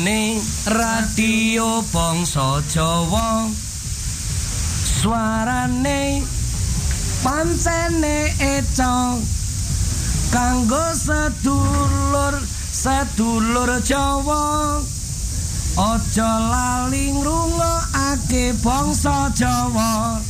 jroning radio bangsa Jawa. Suarane pancene eco kanggo sedulur sedulur Jawa. Aja lali ngrungokake bangsa Jawa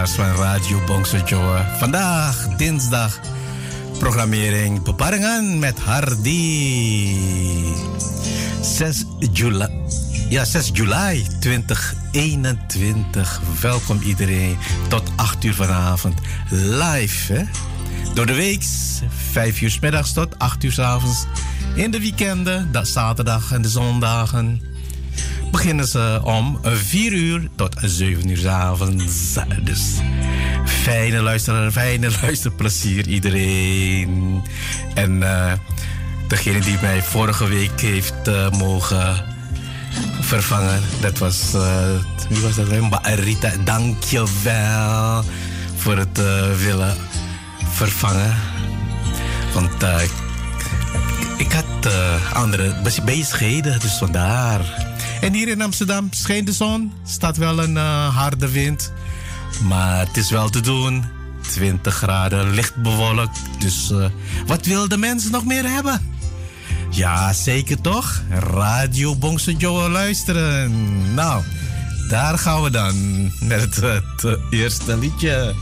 Luisteraars van Radio Bongsojoa. Vandaag, dinsdag, programmering Beparingen met Hardy. 6 juli, ja, 6 juli 2021. Welkom iedereen tot 8 uur vanavond live. Hè? Door de week, 5 uur s middags tot 8 uur s avonds. In de weekenden, dat zaterdag en de zondagen, beginnen ze om 4 uur tot 7 uur s avonds. Dus fijne luisteren, fijne luisterplezier iedereen. En uh, degene die mij vorige week heeft uh, mogen vervangen, dat was, uh, wie was dat? Rita, dankjewel voor het willen vervangen. Want ik had andere bezigheden, dus vandaar. En hier in Amsterdam schijnt de zon, staat wel een uh, harde wind. Maar het is wel te doen. 20 graden, licht bewolkt. Dus wat wil de mensen nog meer hebben? Ja, zeker toch? Radio Bongse Joe luisteren. Nou, daar gaan we dan met het, het eerste liedje.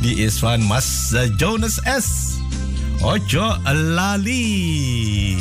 Die is van Mas Jonas S. Ocho Lali.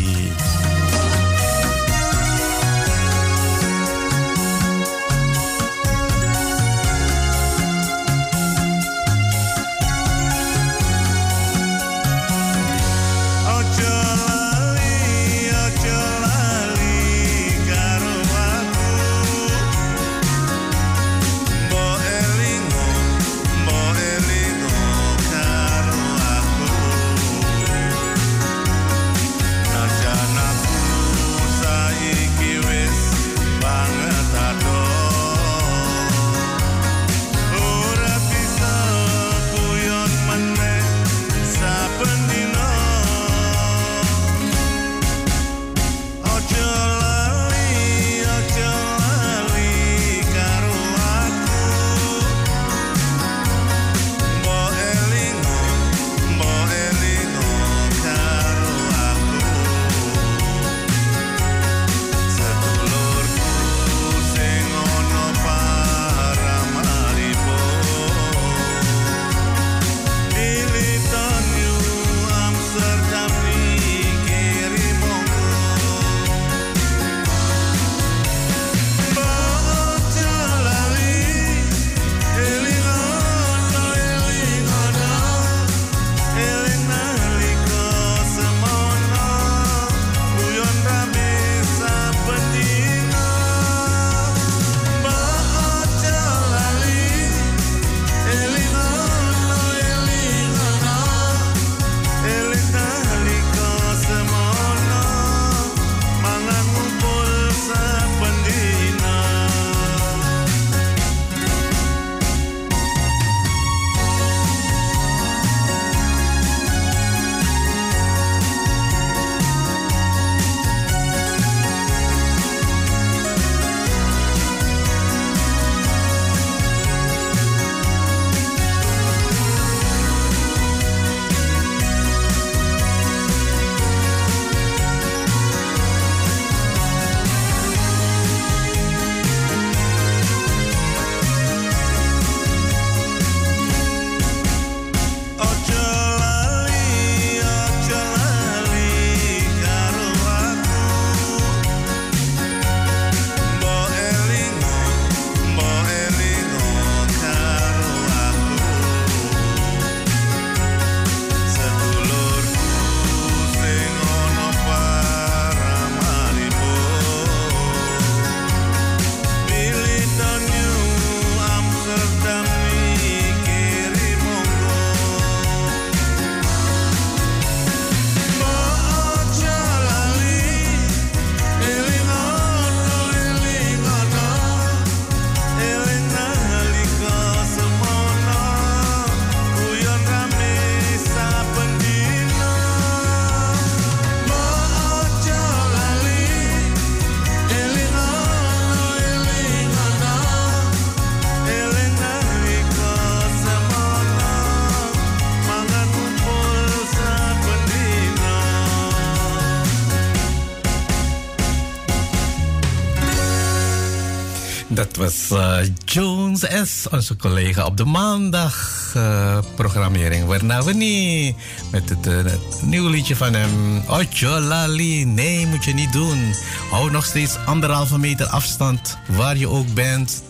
Onze collega op de maandag uh, programmering. Waarna we niet met het, uh, het nieuwe liedje van hem. Lali, nee moet je niet doen. Hou nog steeds anderhalve meter afstand waar je ook bent.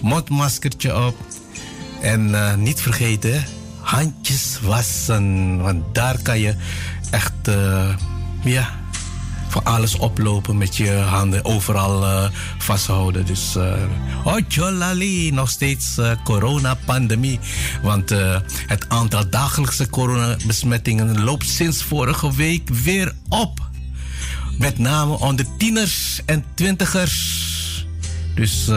Mondmaskertje op. En niet vergeten, handjes wassen. Want daar kan je echt, ja voor alles oplopen met je handen overal vasthouden. Dus uh, nog steeds uh, coronapandemie. Want het aantal dagelijkse coronabesmettingen loopt sinds vorige week weer op. Met name onder tieners en twintigers. Dus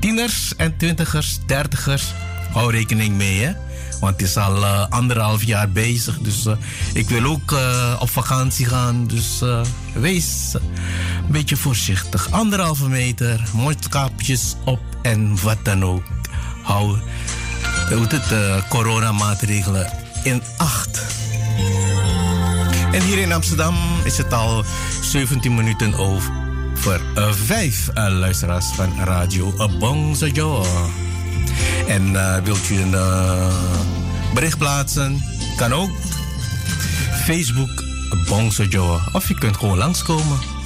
tieners en twintigers, dertigers, hou rekening mee hè. Want het is al anderhalf jaar bezig. Dus ik wil ook op vakantie gaan. Dus wees beetje voorzichtig. Anderhalve meter, mondkapjes op en wat dan ook. Hou de coronamaatregelen in acht. En hier in Amsterdam is het al 17 minuten over. Vijf luisteraars van Radio Bongsojo. En uh, wilt u een bericht plaatsen? Kan ook. Facebook Joa. Of je kunt gewoon langskomen.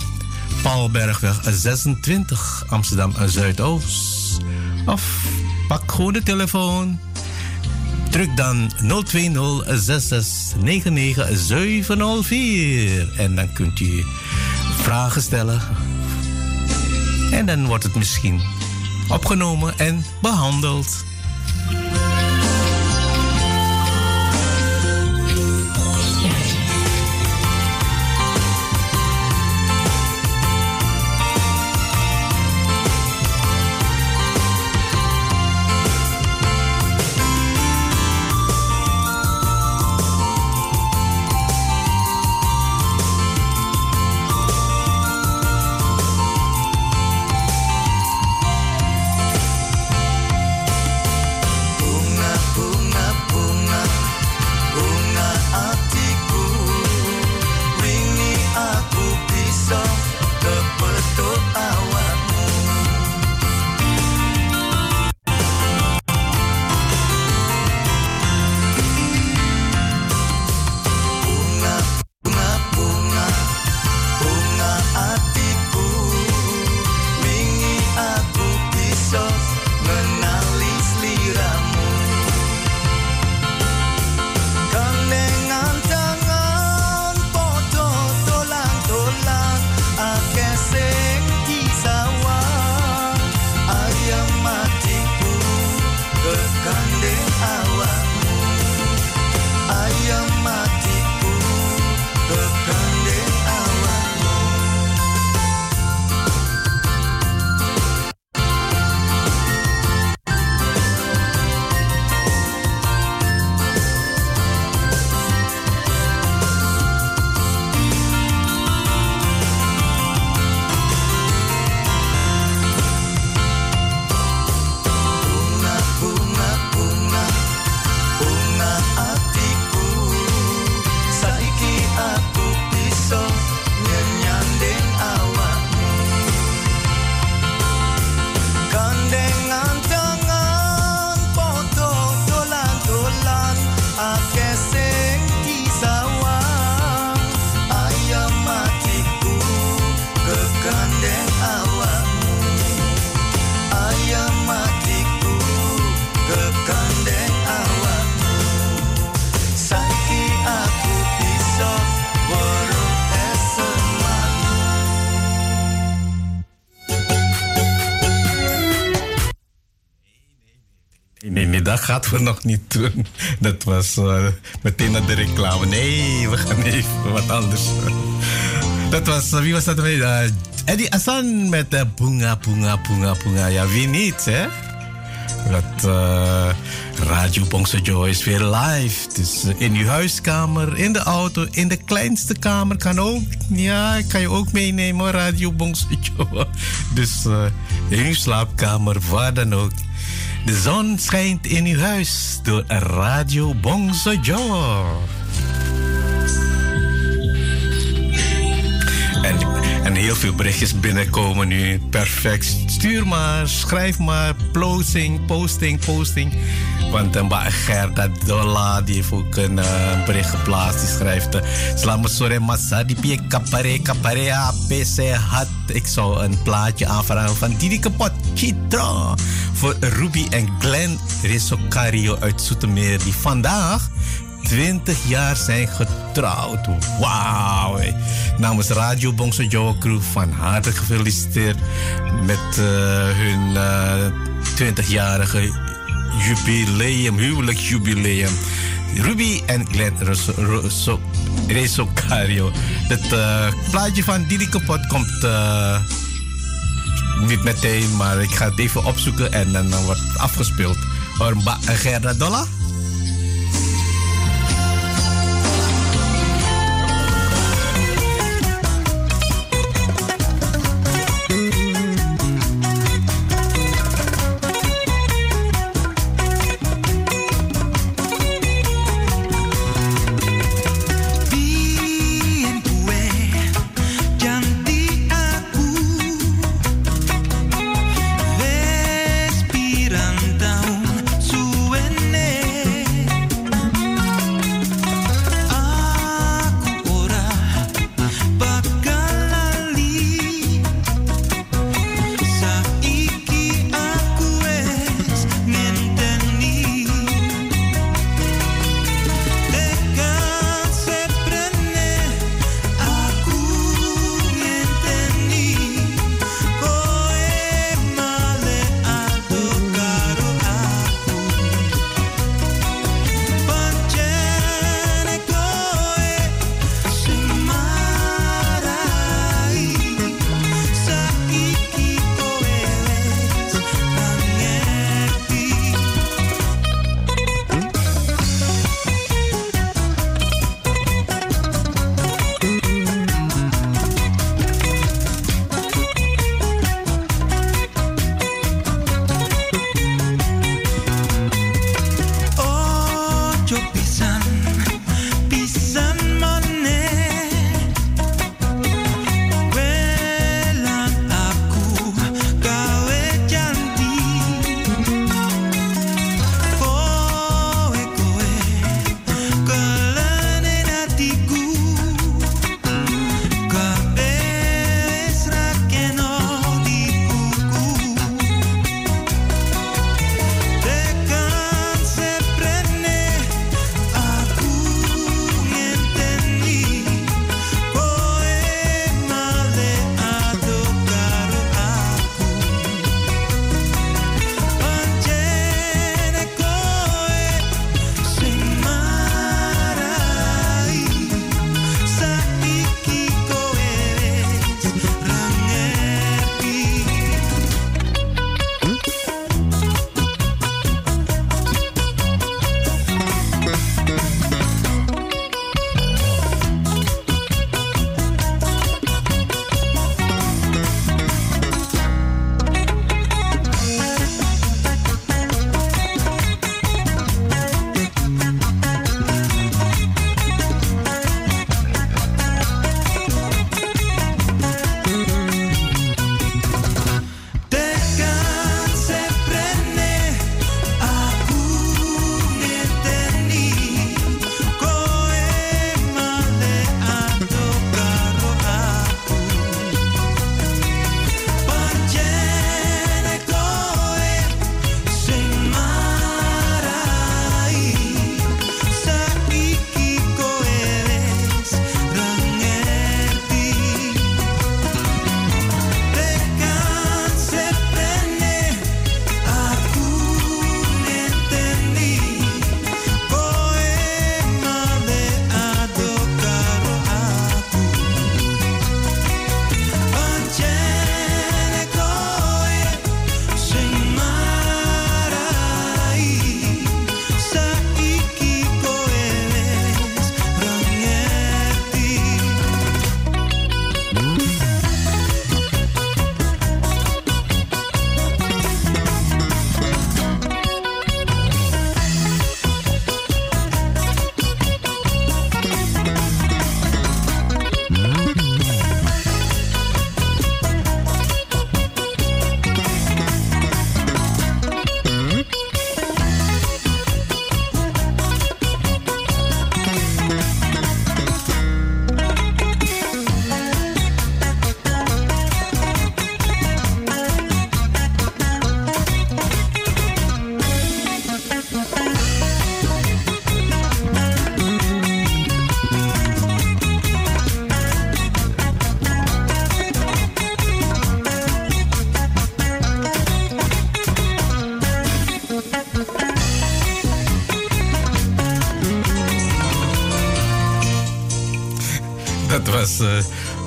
Paulbergweg 26 Amsterdam Zuidoost. Of pak gewoon de telefoon. Druk dan 020 6699 704. En dan kunt u vragen stellen. En dan wordt het misschien opgenomen en behandeld. Gaat we nog niet doen. Dat was uh, meteen naar de reclame. Nee, we gaan even wat anders. Dat was, uh, wie was dat? Uh, Eddie Assan met uh, Bunga, Bunga, Bunga, Bunga. Ja, wie niet, hè? Dat uh, Radio Bongso Joy is weer live. Dus in uw huiskamer, in de auto, in de kleinste kamer kan ook. Ja, kan je ook meenemen, Radio Bongso Joy. Dus in uw slaapkamer, waar dan ook. De zon schijnt in uw huis door Radio Bongsojo. En een heel veel berichtjes binnenkomen nu. Perfect. Stuur maar, schrijf maar. Posting, posting, posting. Want een Gerda Dolla, die heeft ook een uh, bericht geplaatst. Die schrijft... Uh, sore massa, die pie kapare kapare APC had. Ik zou een plaatje aanvragen van Didi Kapot. Chitra. Voor Ruby en Glenn Resocario uit Zoetermeer. Die vandaag 20 jaar zijn getrouwd. Wauw. Namens Radio Bongso Joe Crew van harte gefeliciteerd met uh, hun uh, 20-jarige jubileum, huwelijksjubileum. Ruby en Glenn Resocario. Het uh, plaatje van Didi Kapot komt niet meteen, maar ik ga het even opzoeken en dan wordt het afgespeeld. Orba Gerda Dolla? Uh,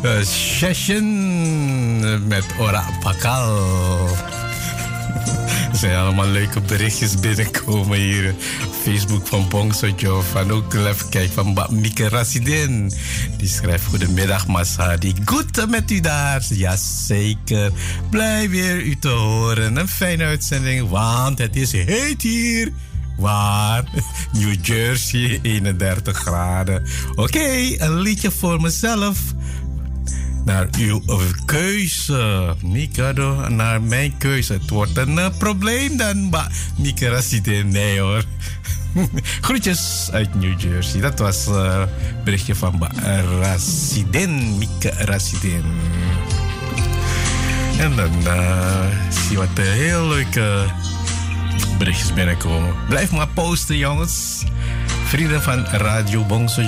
uh, Session met Ora Pakal. Er zijn allemaal leuke berichtjes binnenkomen hier. Facebook van Bongsojo. Van ook even kijken van Mieke Rassidin. Die schrijft goedemiddag Masadi. Goed met u daar. Jazeker. Blij weer u te horen. Een fijne uitzending. Want het is heet hier. Waar? New Jersey, 31 graden. Oké, een liedje voor mezelf. Naar uw keuze. Mikado, naar mijn keuze. Het wordt een uh, probleem dan. Maar Mika Rassidin, nee hoor. Groetjes uit New Jersey. Dat was een uh, berichtje van Rassidin. Mika Rassidin. En dan uh, zie je wat een heel leuke berichtjes binnenkomen. Blijf maar posten, jongens. Vrienden van Radio Bongso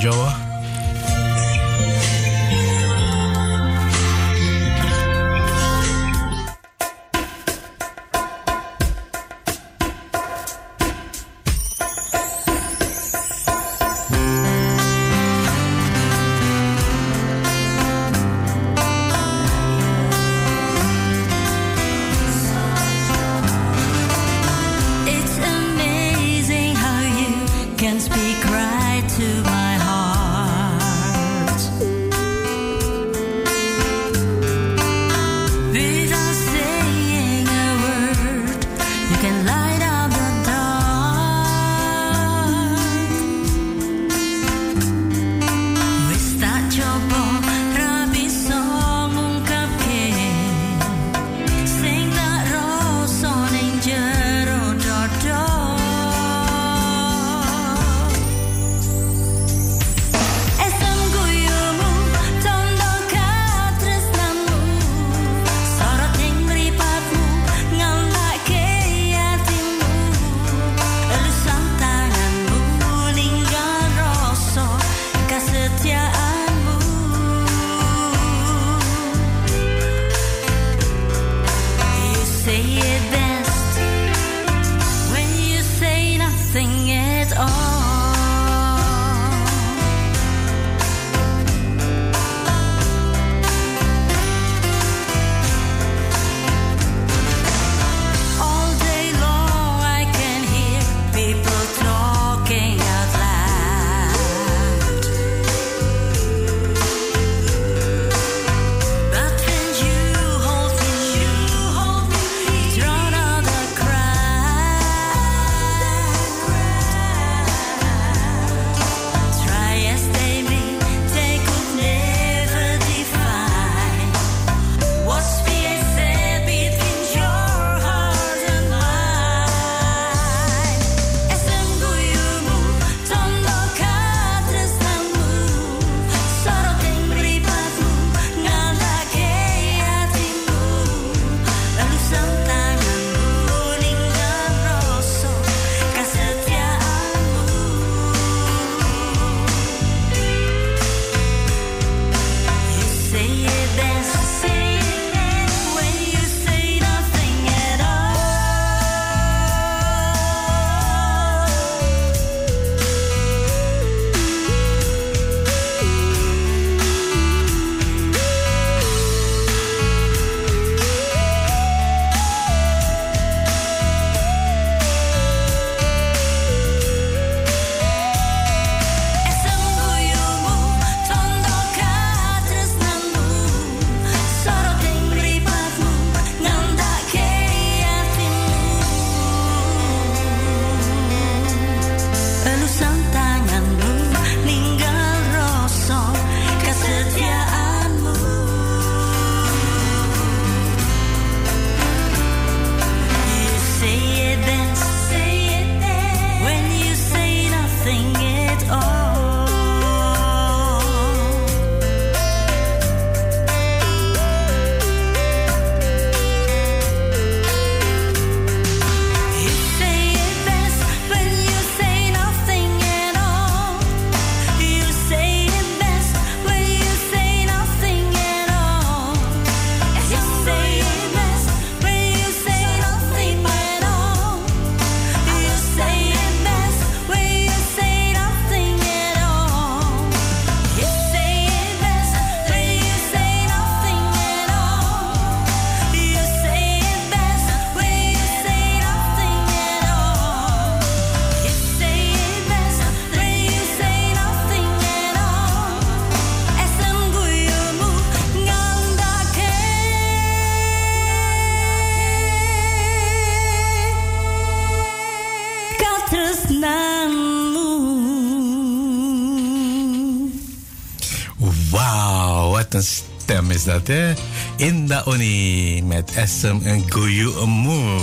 dat, hè? Inda Oni met SM en Goyu Amu.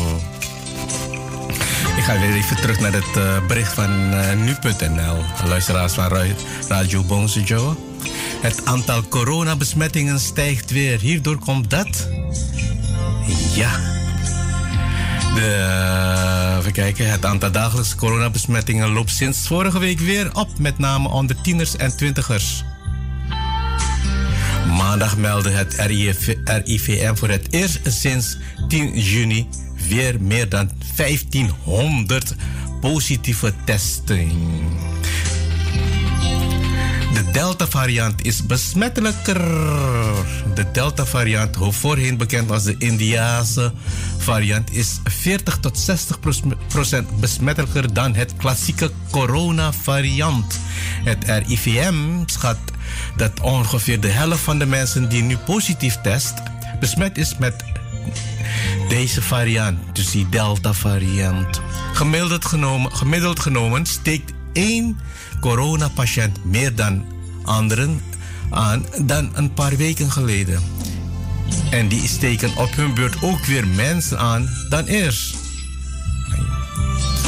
Ik ga weer even terug naar het uh, bericht van uh, nu.nl. Luisteraars van Radio Bonsejo. Het aantal coronabesmettingen stijgt weer. Hierdoor komt dat. Ja. De, even kijken. Het aantal dagelijkse coronabesmettingen loopt sinds vorige week weer op. Met name onder tieners en twintigers. Maandag meldde het RIVM voor het eerst sinds 10 juni weer meer dan 1500 positieve testen. De Delta-variant is besmettelijker. De Delta-variant, voorheen bekend als de Indiase variant, is 40 tot 60 procent besmettelijker dan het klassieke corona-variant. Het RIVM schat dat ongeveer de helft van de mensen die nu positief test besmet is met deze variant, dus die Delta-variant. Gemiddeld genomen, gemiddeld genomen steekt één coronapatiënt meer dan anderen aan dan een paar weken geleden. En die steken op hun beurt ook weer mensen aan dan eerst.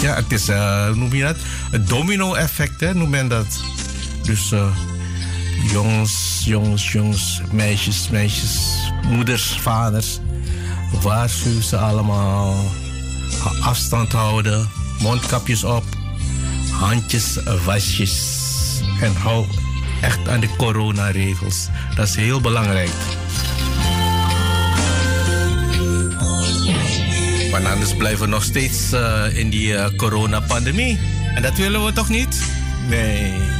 Ja, het is, uh, noem je dat? Het domino-effect, noem men dat. Dus uh, jongens, jongens, jongens, meisjes, meisjes, moeders, vaders. Waarschuw ze allemaal. Afstand houden, mondkapjes op, handjes, wasjes. En hou echt aan de coronaregels. Dat is heel belangrijk. Want anders blijven we nog steeds uh, in die uh, coronapandemie. En dat willen we toch niet? Nee.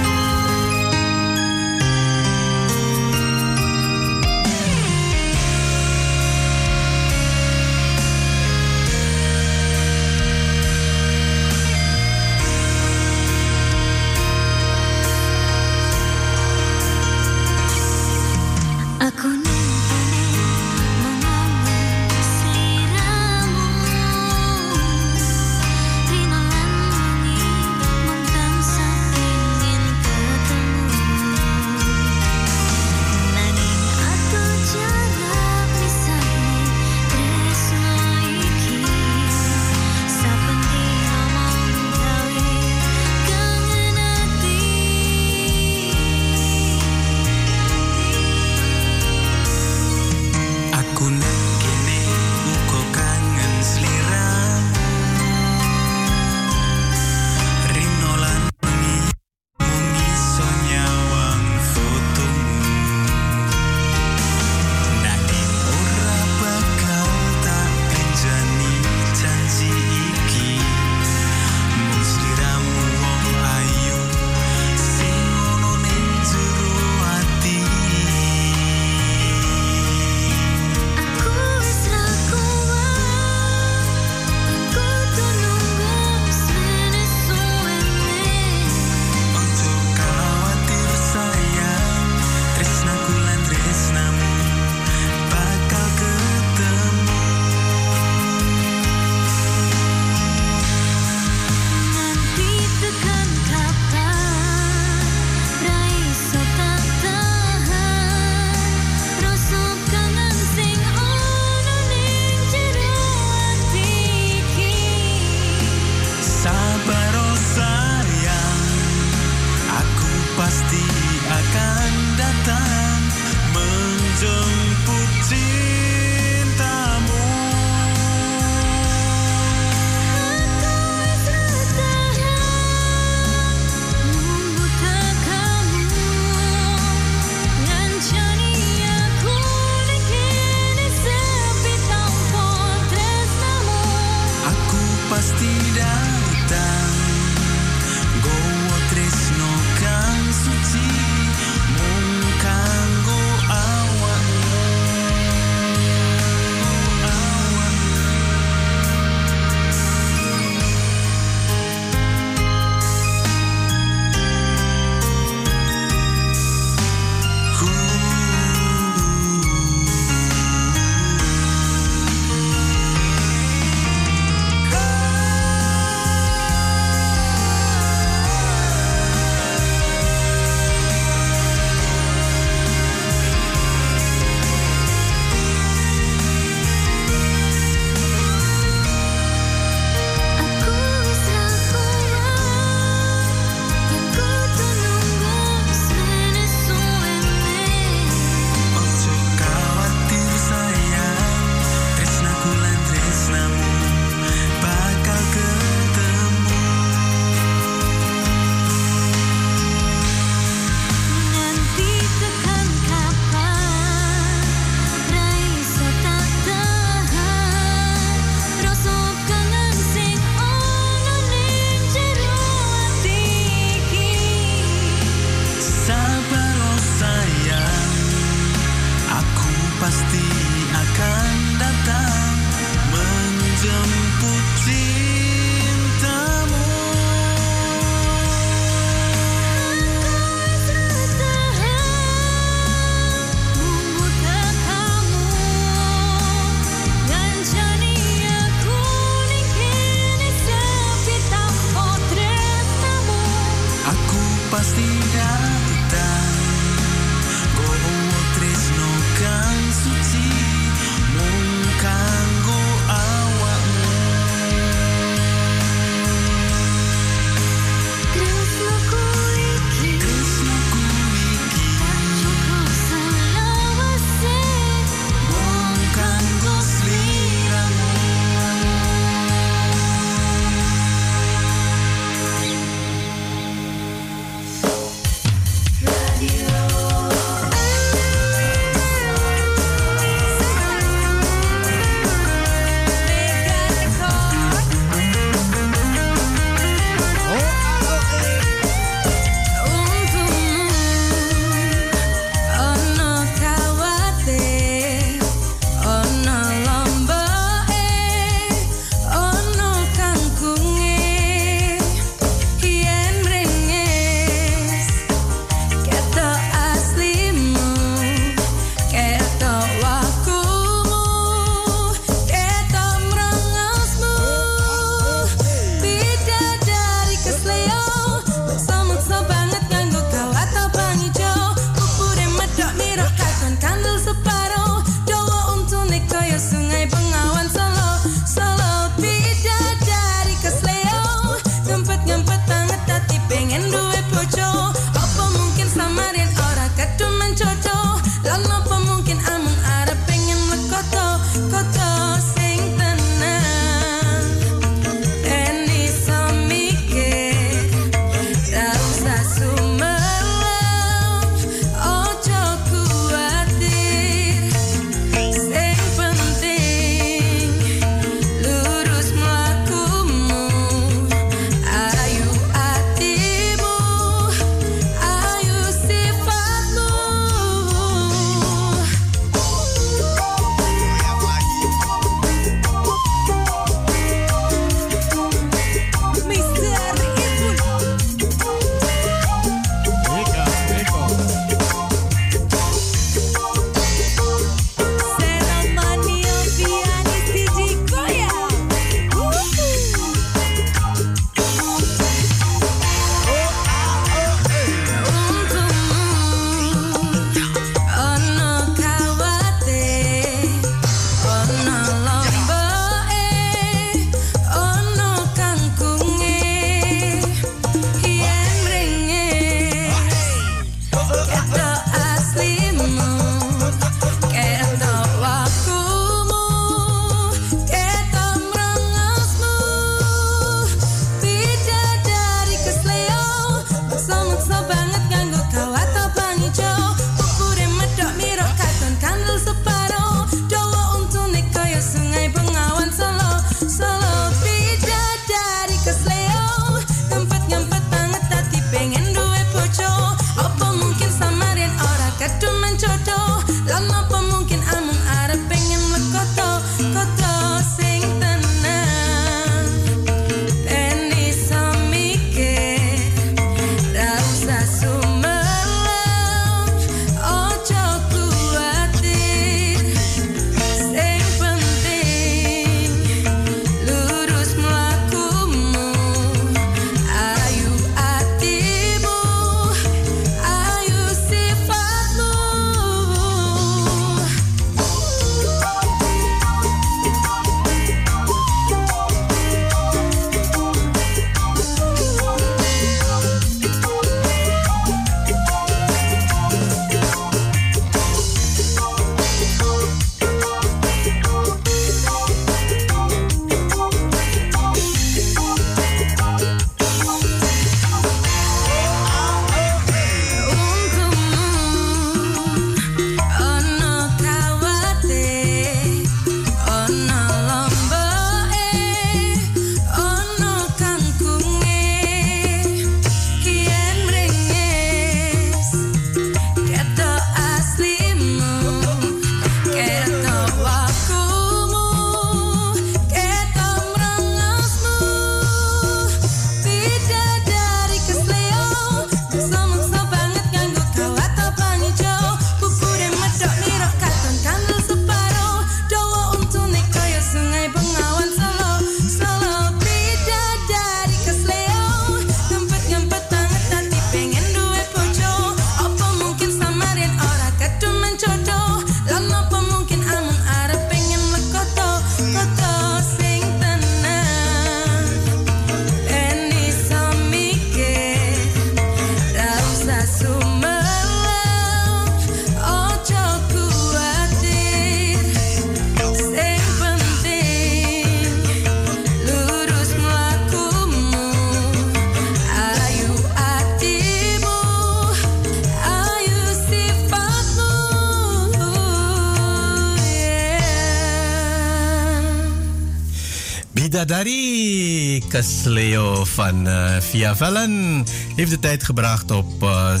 Casleo van uh, Via Vellen heeft de tijd gebracht op uh, 17.45.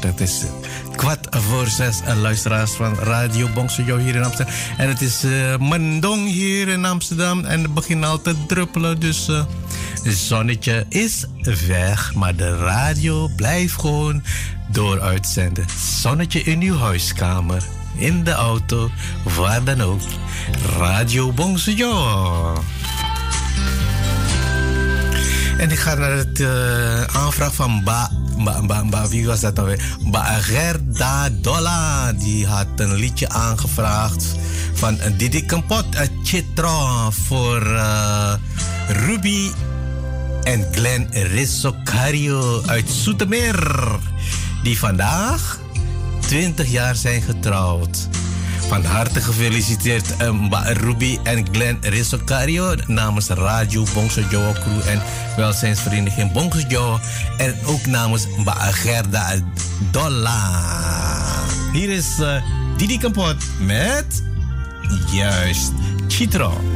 Het is kwart voor zes uh, luisteraars van Radio Bongsojo hier in Amsterdam. En het is Mendong hier in Amsterdam en het begint al te druppelen. Dus het zonnetje is weg, maar de radio blijft gewoon door uitzenden. Zonnetje in uw huiskamer, in de auto, waar dan ook. Radio Bongsojo. En ik ga naar het uh, aanvraag van Ba, ba, ba, ba, wie was dat weer? Ba Gerda Dolla. Die had een liedje aangevraagd van Didi Kampot, Chitra voor uh, Ruby en Glenn Rissocario uit Soetermeer. Die vandaag 20 jaar zijn getrouwd. Van harte gefeliciteerd um, Ruby en Glenn Rissocario namens Radio Bongso Joe Crew en welzijnsvereniging Bongso Joe en ook namens Gerda Dolla. Hier is uh, Didi Kampot met juist Chitro.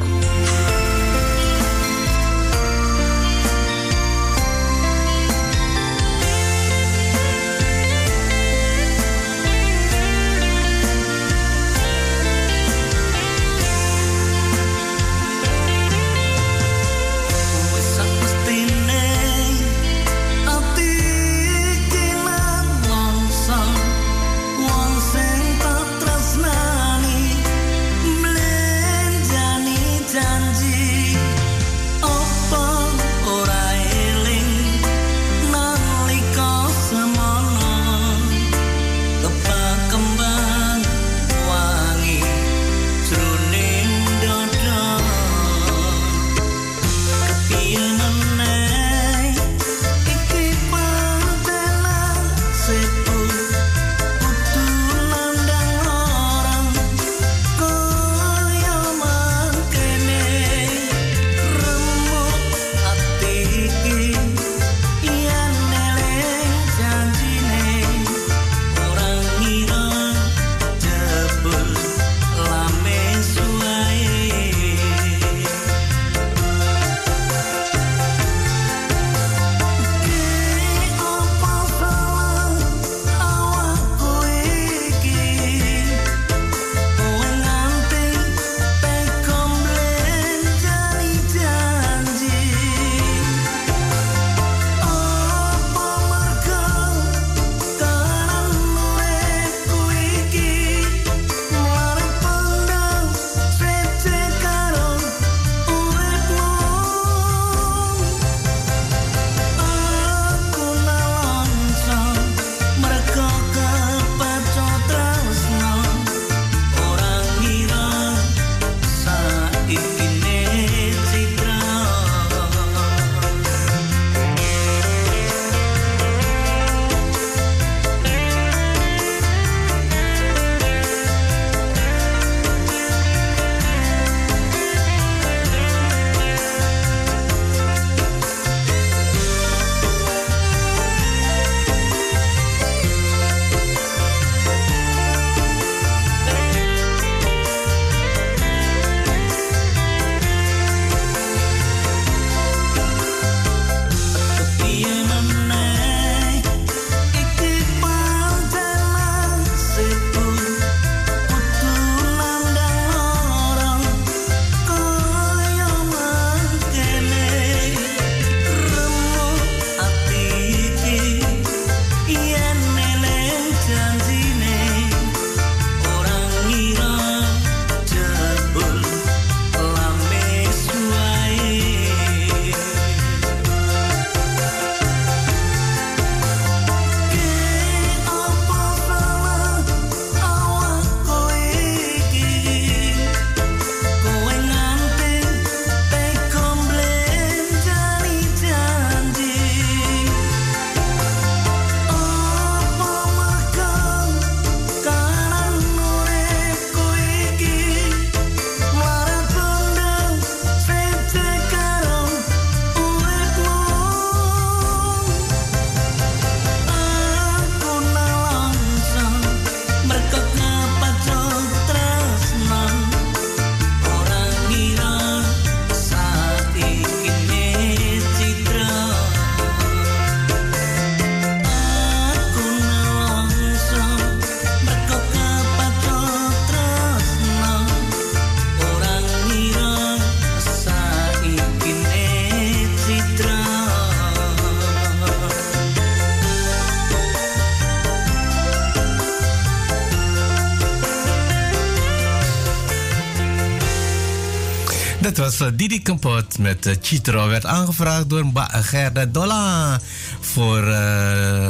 Uh, Didi Kampot met uh, Chitro. Werd aangevraagd door Gerda Dolla. Voor uh,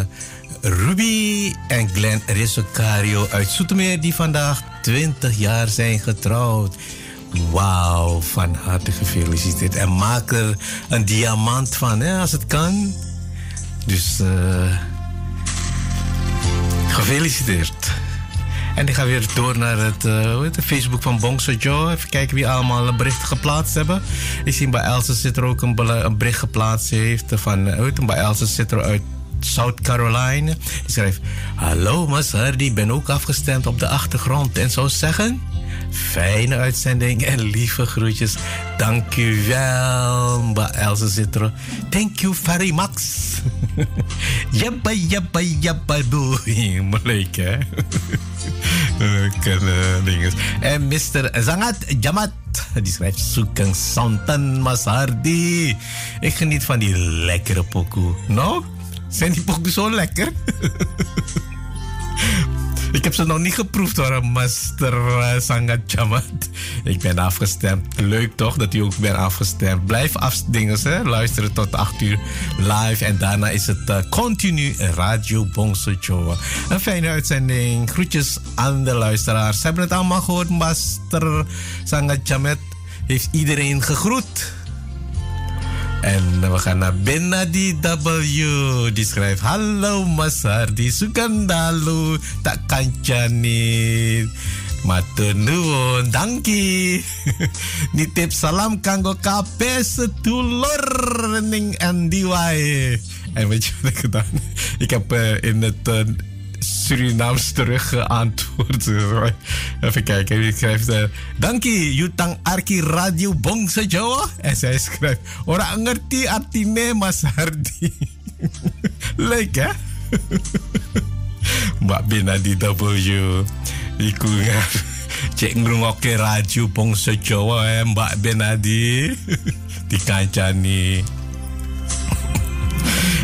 Ruby en Glenn Rissocario uit Soetermeer. Die vandaag 20 jaar zijn getrouwd. Wauw, van harte gefeliciteerd. En maak er een diamant van, als het kan. Dus gefeliciteerd. En ik ga weer door naar het, uh, het Facebook van Bongso Joe. Even kijken wie allemaal een bericht geplaatst hebben. Ik zie bij Elsa zit er ook een, een bericht geplaatst heeft van... Uh, bij Elsa zit er uit South Carolina. Die schrijft... Hallo Masar, die ben ook afgestemd op de achtergrond. En zou zeggen... Fijne uitzending en lieve groetjes. Dank u wel, Mba Elsa Citro. Thank you very much. Jabba, jabba, jabba, doei. Leuk, hè? Kunnen dingen. En Mr. Zangat Jamat. Die schrijft Sukang Santan Masardi. Ik geniet van die lekkere pokoe. Nou, zijn die pokoe zo lekker? Ik heb ze nog niet geproefd hoor, Master uh, Sangat Jamat. Ik ben afgestemd. Leuk toch dat u ook bent afgestemd. Blijf afdingen, hè? luisteren tot 8 uur live. En daarna is het uh, continu Radio Bongso. Een fijne uitzending. Groetjes aan de luisteraars. Ze hebben het allemaal gehoord. Master Sangat Jamat heeft iedereen gegroet. En we gaan naar Benadi W. Die schrijft: Hallo Masar, di Sukandalu, tak kancani. Matur danki. Nitip salam kanggo kabeh sedulur ning endi wae. En weet je wat ik gedaan? Ik heb uh, in het uh, Surinaams terug geantwoord. Even kijken, wie schrijft... Uh, Dankie, Jutang Arki Radio Bongse Jawa. En zij schrijft... Ora ngerti artine Mas Hardi. Leuk, hè? Mbak Bina di W. Iku cek ngrungokke radio Bongse Jawa eh, Mbak Benadi. di kancani.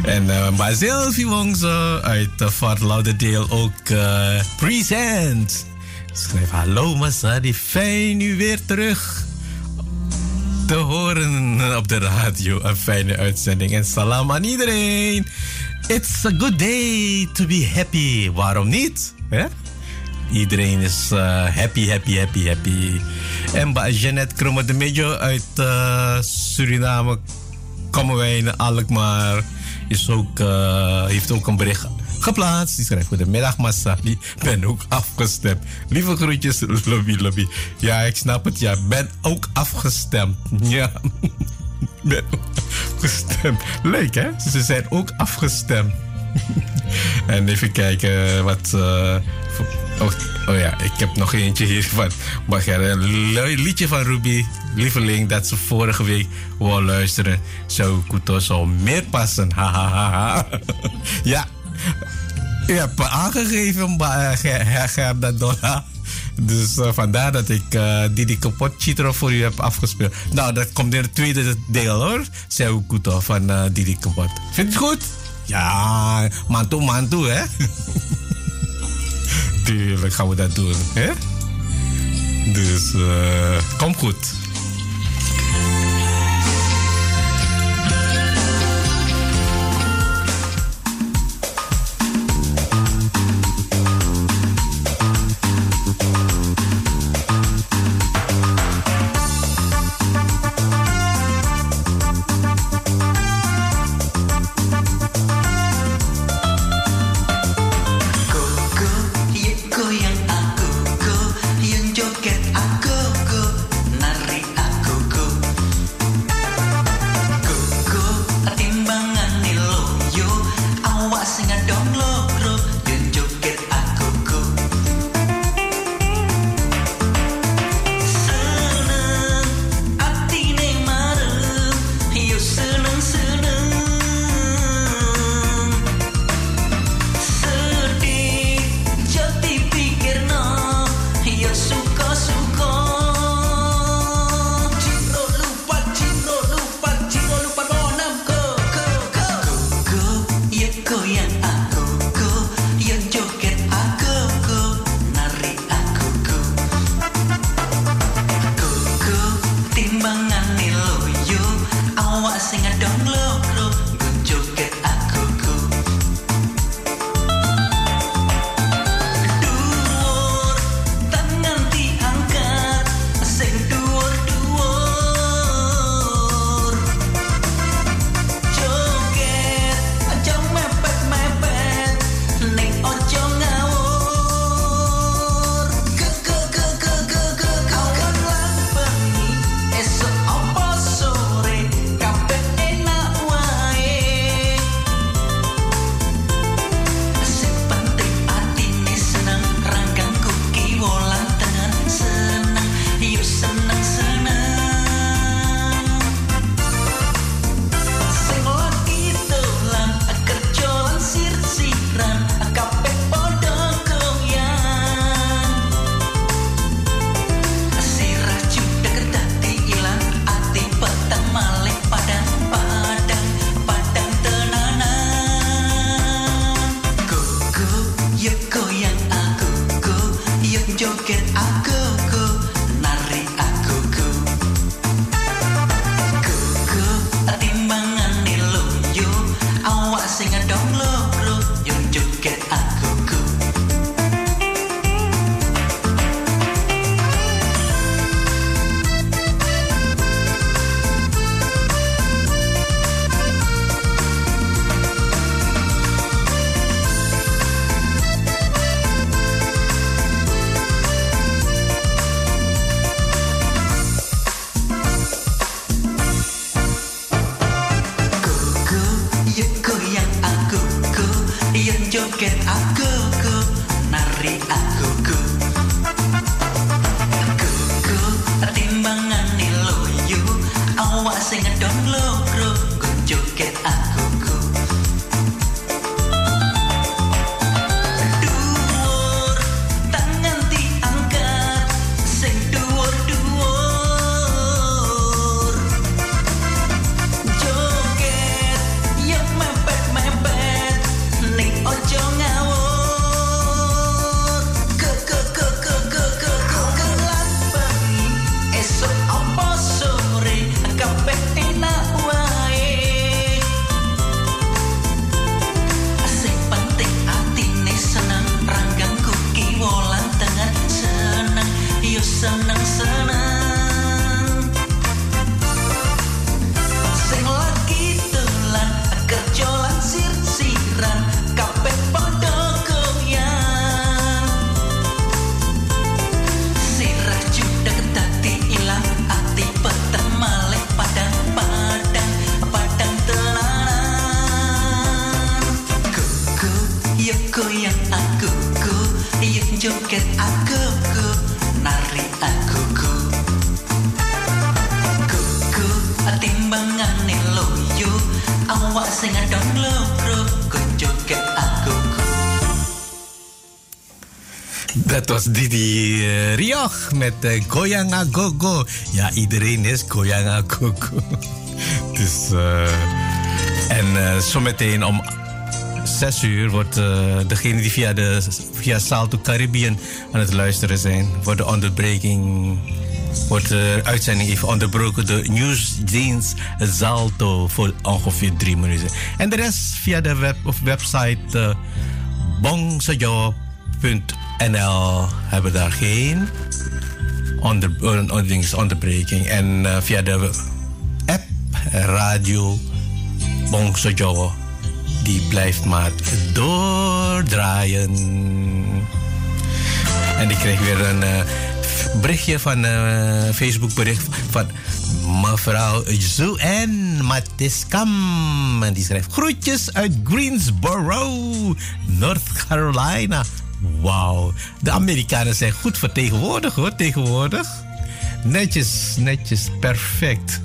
En uh, Mbak Sylvie Wongso uit uh, Fort Lauderdale ook uh, present. Schrijf hallo Masadi, fijn u weer terug te horen op de radio. Een fijne uitzending en salam aan iedereen. It's a good day to be happy. Waarom niet? Hè? Iedereen is uh, happy, happy, happy, happy. En bij Jeannette Kromme de Mejo uit Suriname komen wij in Alkmaar is ook, uh, heeft ook een bericht geplaatst. Die schrijft Goedemiddag Massa. Ik ben ook afgestemd. Lieve groetjes, lobby, lobby. Ja, ik snap het. Ja, ben ook afgestemd. Ja, ben ook afgestemd. Leuk hè? Ze zijn ook afgestemd. En even kijken wat. Uh, oh, oh, ja, ik heb nog eentje hier van. Mag er een liedje van Ruby, lieveling, dat ze vorige week wou luisteren. Zou Kuto zo meer passen. Ja, je hebt aangegeven, Gerda Donna. Dus uh, vandaar dat ik uh, Didi Kapot Chitro voor u heb afgespeeld. Nou, dat komt in het tweede deel hoor. Seu Kuto van uh, Didi Kapot. Vindt het goed? Ja, mantu mantu hè. Tuurlijk gaan we dat doen hè. Dus uh, kom goed. get go, go, Maria. Met uh, Goyanga Gogo. Ja, iedereen is Goyanga Gogo. dus, uh, en uh, zometeen om 6 uur wordt uh, degene die via, de, via Salto Caribbean aan het luisteren zijn, wordt de onderbreking, wordt de uitzending even onderbroken door nieuwsdienst Salto voor ongeveer drie minuten. En de rest via de web, of website uh, bongsojo.nl hebben daar geen onder, onder, onderbreking. En uh, via de app radio Bongsojo die blijft maar doordraaien. En ik kreeg weer een uh, berichtje van Facebook bericht van mevrouw Zu en Matiskam. En die schrijft groetjes uit Greensboro, North Carolina. Wauw, de Amerikanen zijn goed vertegenwoordigd hoor, tegenwoordig. Netjes, netjes, perfect.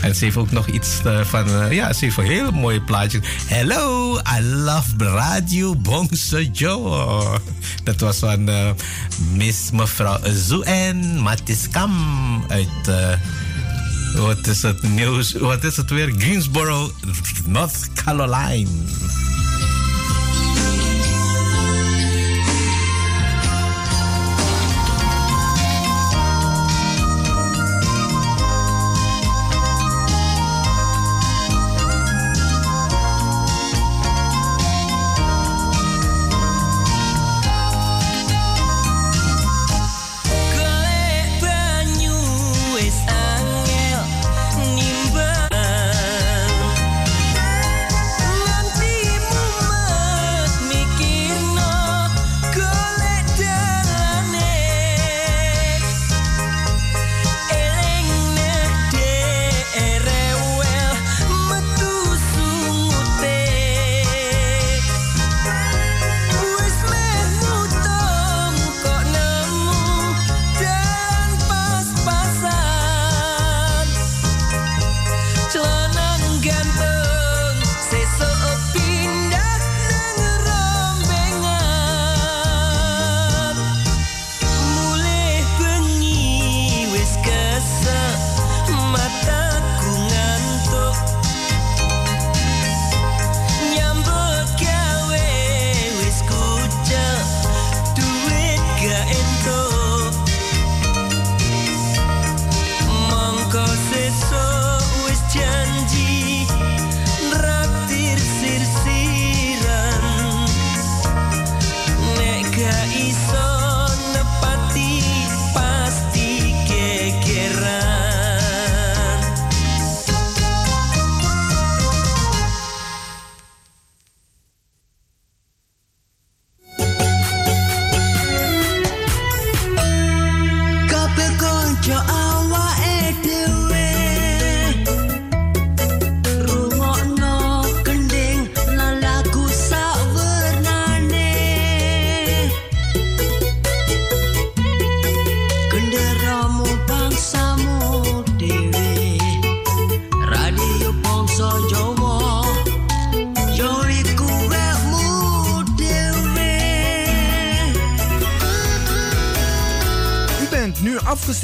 En ze heeft ook nog iets uh, van, uh, ja, ze heeft een heel mooi plaatje. Hello, I love radio Bongse Joe. Dat was van uh, Miss mevrouw Zuen Matiskam uit, wat is het nieuws, wat is het weer? Greensboro, North Carolina.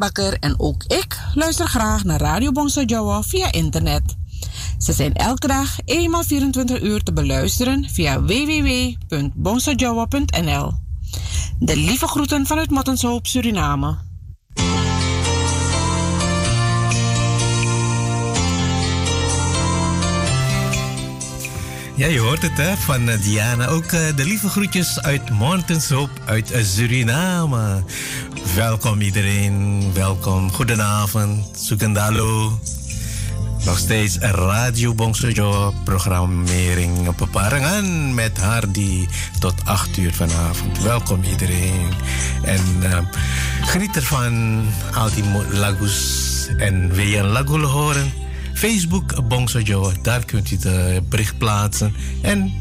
Bakker en ook ik luister graag naar Radio Bongso Jawa via internet. Ze zijn elke dag eenmaal 24 uur te beluisteren via www.bongsojawa.nl. De lieve groeten vanuit Mattenshoop, Suriname. Ja, je hoort het hè, van eh, Diana. Ook eh, de lieve groetjes uit Montenshoop uit eh, Suriname. Welkom iedereen, welkom. Goedenavond, Sukendalo. Nog steeds Radio Bongsojo programmering op Parangan met Hardy tot 8 uur vanavond. Welkom iedereen. En eh, geniet ervan al die lagus en een lagoe horen? Facebook Bongsojo, daar kunt u het bericht plaatsen. En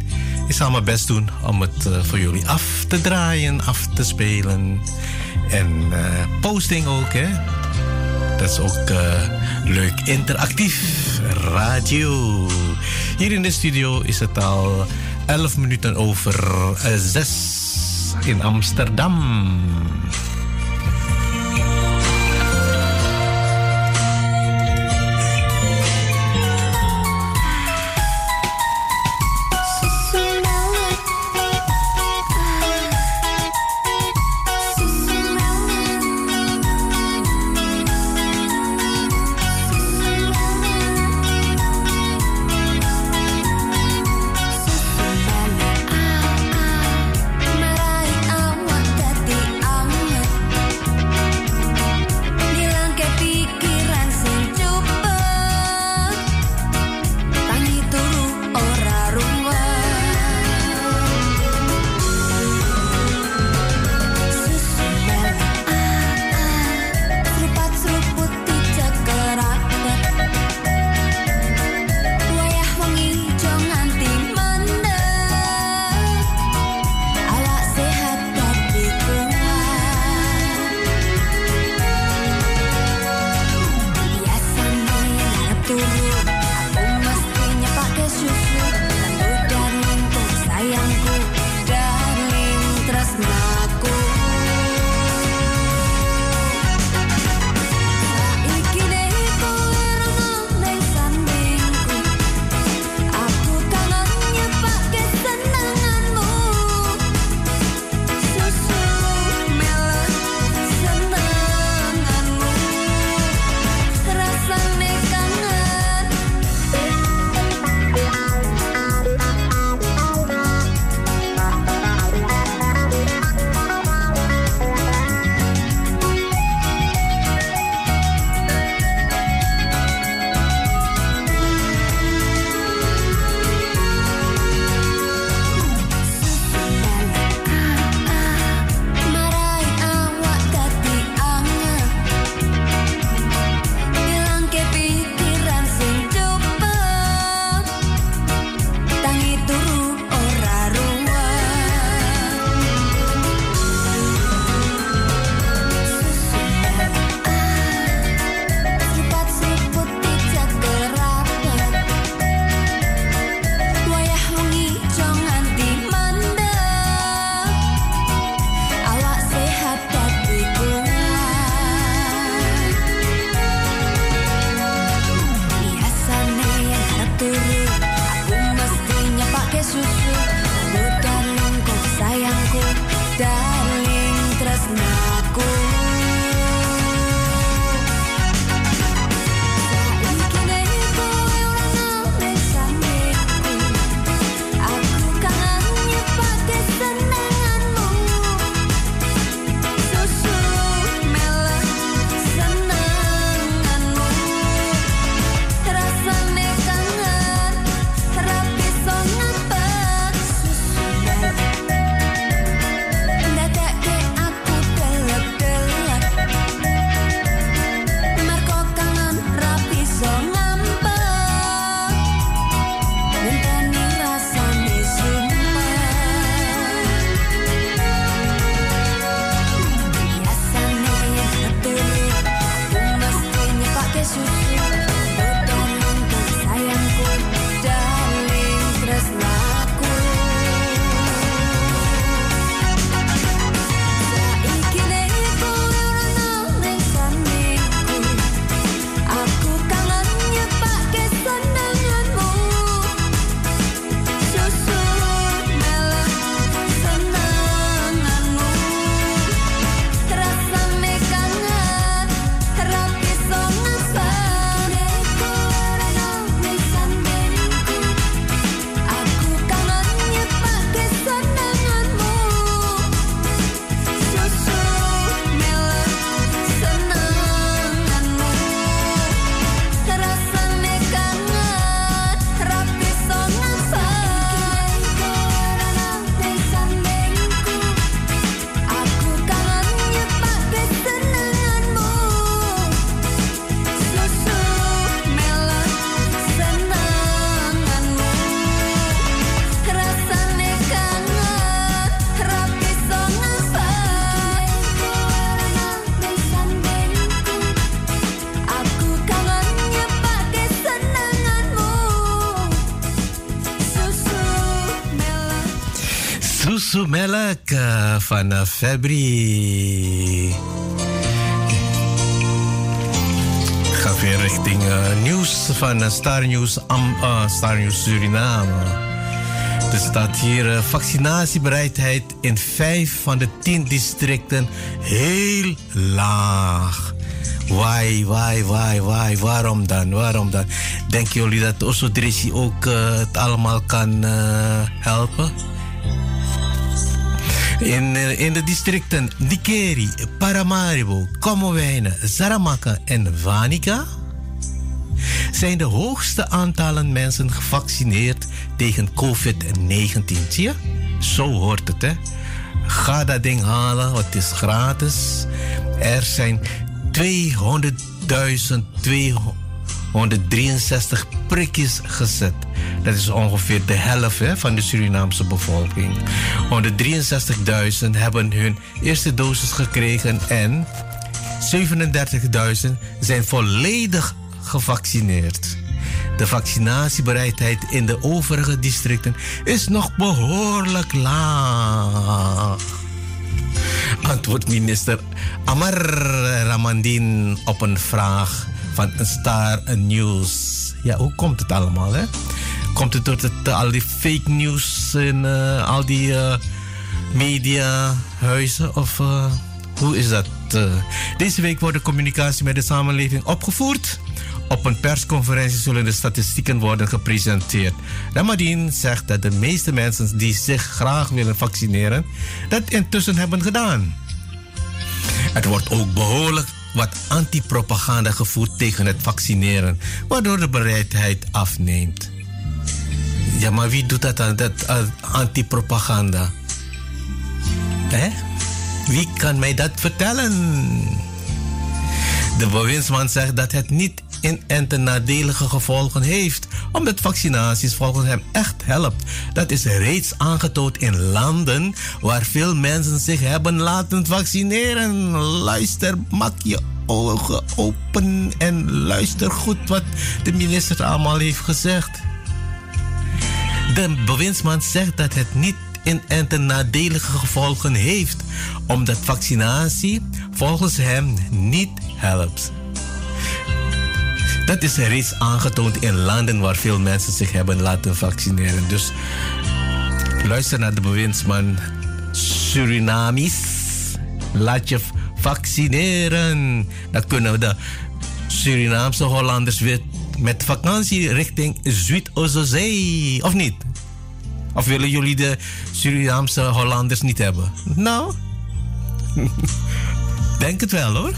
ik zal mijn best doen om het eh, voor jullie af te draaien, af te spelen. En eh, posting ook, hè? Dat is ook eh, leuk. Interactief radio. Hier in de studio is het al 11 minuten over 6 in Amsterdam. Melk eh, van eh, Febri. Ga weer richting eh, nieuws van Star, News, Star News Suriname. Er staat hier vaccinatiebereidheid in vijf van de tien districten heel laag. Why, why, why, why? Waarom dan? Waarom dan? Denken jullie dat Osso Drissi ook het allemaal kan helpen? In, eh, in de districten Dikeri, Paramaribo, Kommerwijnen, Saramaka en Vanica zijn de hoogste aantallen mensen gevaccineerd tegen COVID-19. Zie je? Zo hoort het, hè? Ga dat ding halen, het is gratis. Er zijn 200.263 prikjes gezet. Dat is ongeveer de helft hè, van de Surinaamse bevolking. 163.000 hebben hun eerste dosis gekregen en 37.000 zijn volledig gevaccineerd. De vaccinatiebereidheid in de overige districten is nog behoorlijk laag. Antwoord minister Amar Ramandin op een vraag van Star News. Ja, hoe komt het allemaal, hè? Komt het door het, al die fake news en eh, al die eh, mediahuizen? Of eh, hoe is dat? Deze week wordt de communicatie met de samenleving opgevoerd. Op een persconferentie zullen de statistieken worden gepresenteerd. Ramadien zegt dat de meeste mensen die zich graag willen vaccineren, dat intussen hebben gedaan. Er wordt ook behoorlijk wat antipropaganda gevoerd tegen het vaccineren, waardoor de bereidheid afneemt. Ja, maar wie doet dat dan, dat uh, antipropaganda? Hè? Wie kan mij dat vertellen? De bewindsman zegt dat het niet in ten nadelige gevolgen heeft, omdat vaccinaties volgens hem echt helpt. Dat is reeds aangetoond in landen waar veel mensen zich hebben laten vaccineren. Luister, maak je ogen open en luister goed wat de minister allemaal heeft gezegd. De bewindsman zegt dat het niet in en ten nadelige gevolgen heeft, omdat vaccinatie volgens hem niet helpt. Dat is reeds aangetoond in landen waar veel mensen zich hebben laten vaccineren. Dus luister naar de bewindsman Surinamis. Laat je vaccineren. Dan kunnen de Surinaamse Hollanders weer met vakantie richting Zuid-Oostzee. Of niet? Of willen jullie de Surinaamse Hollanders niet hebben? Nou, denk het wel hoor.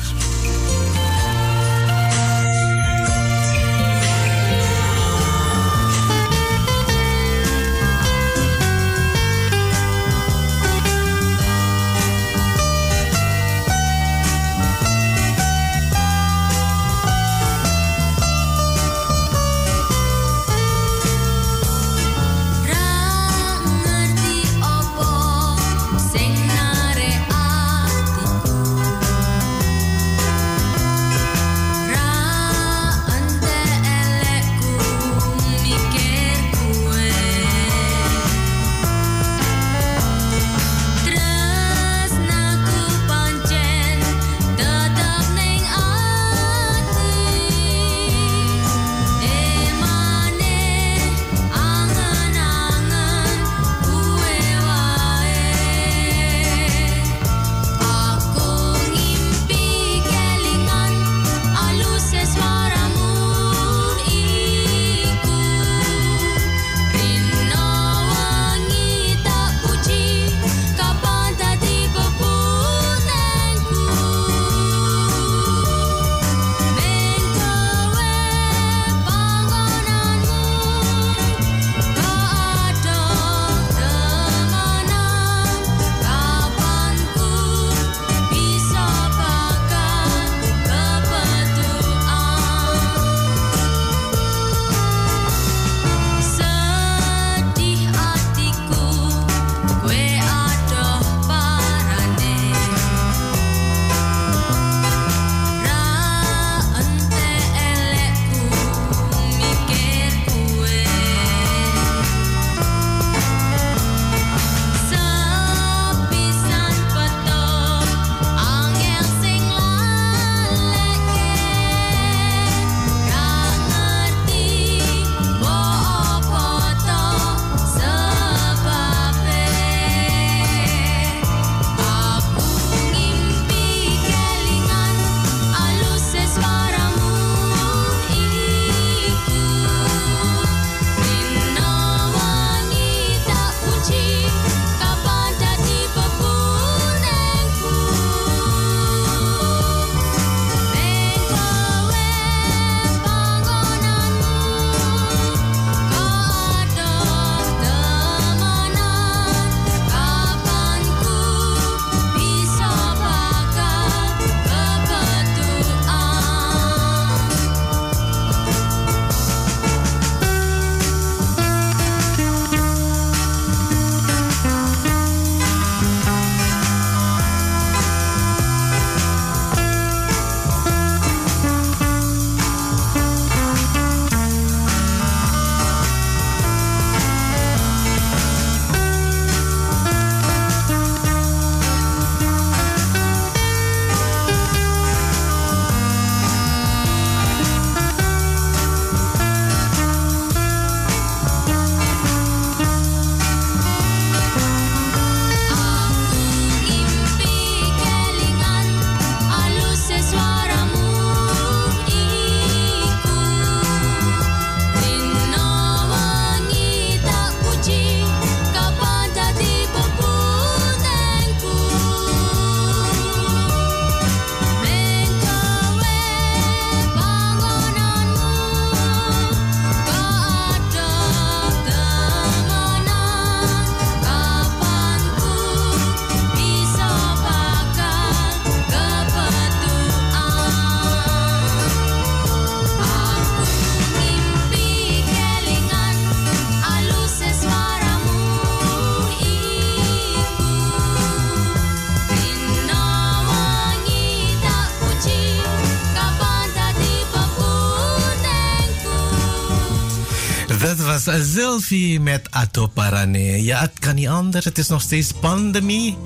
Selfie met Ato Parane. Ja, het kan niet anders. Het is nog steeds pandemie.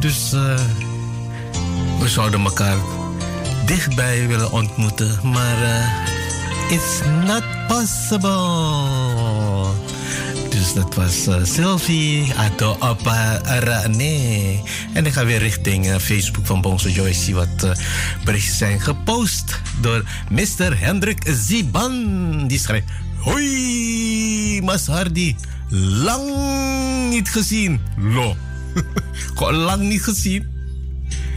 Dus eh, we zouden elkaar dichtbij willen ontmoeten. Maar eh, it's not possible. Dus dat was eh, Sylvie Ato Parane. En ik ga weer richting Facebook van Bonzo Joyce zien wat eh, berichten zijn gepost door Mr. Hendrik Ziban. Die schrijft: Hoi, Mas Hardy. Lang niet gezien. Lo. Gewoon lang niet gezien.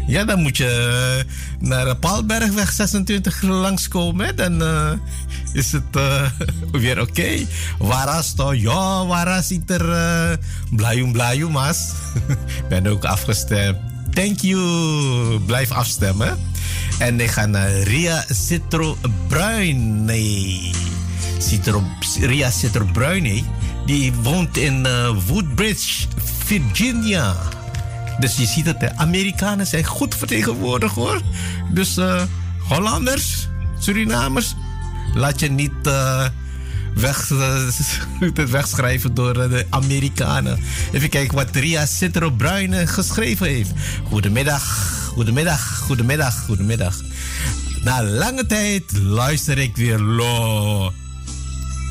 Ja, dan moet je eh, naar Paalbergweg 26 langskomen. Dan eh, is het eh, weer oké. Waras toch? Ja, waras ziet er uh, blajum blajum mas. ben ook afgestemd. Thank you. Blijf afstemmen. En ik ga naar Ria Citro Bruin. Nee. Ria nee. Die woont in eh, Woodbridge, Virginia. Dus je ziet het, de Amerikanen zijn goed vertegenwoordigd hoor. Dus eh, Hollanders, Surinamers, laat je niet eh, weg, wegschrijven door de Amerikanen. Even kijken wat Ria Citro Bruin geschreven heeft. Goedemiddag, goedemiddag, goedemiddag, goedemiddag. Na lange tijd luister ik weer Lo.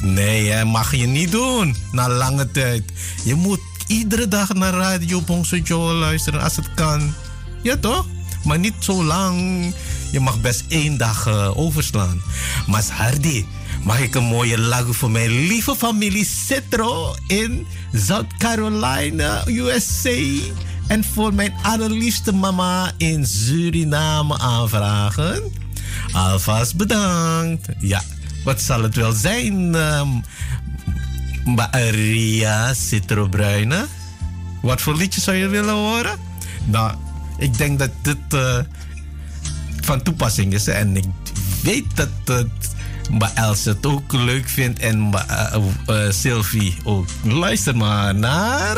Nee, hè, mag je niet doen. Na lange tijd. Je moet iedere dag naar Radio Bongso Joe luisteren als het kan. Ja, toch? Maar niet zo lang. Je mag best één dag eh, overslaan. Maar Hardy, mag ik een mooie lagu voor mijn lieve familie Citro in South Carolina, USA. En voor mijn allerliefste mama in Suriname aanvragen? Alvast bedankt. Ja, wat zal het wel zijn, ehm, Maria Citro Bruine? Wat voor liedje zou je willen horen? Nou, ik denk dat dit eh, van toepassing is. En ik weet dat het Els het ook leuk vindt en eh, Sylvie ook. Luister maar naar...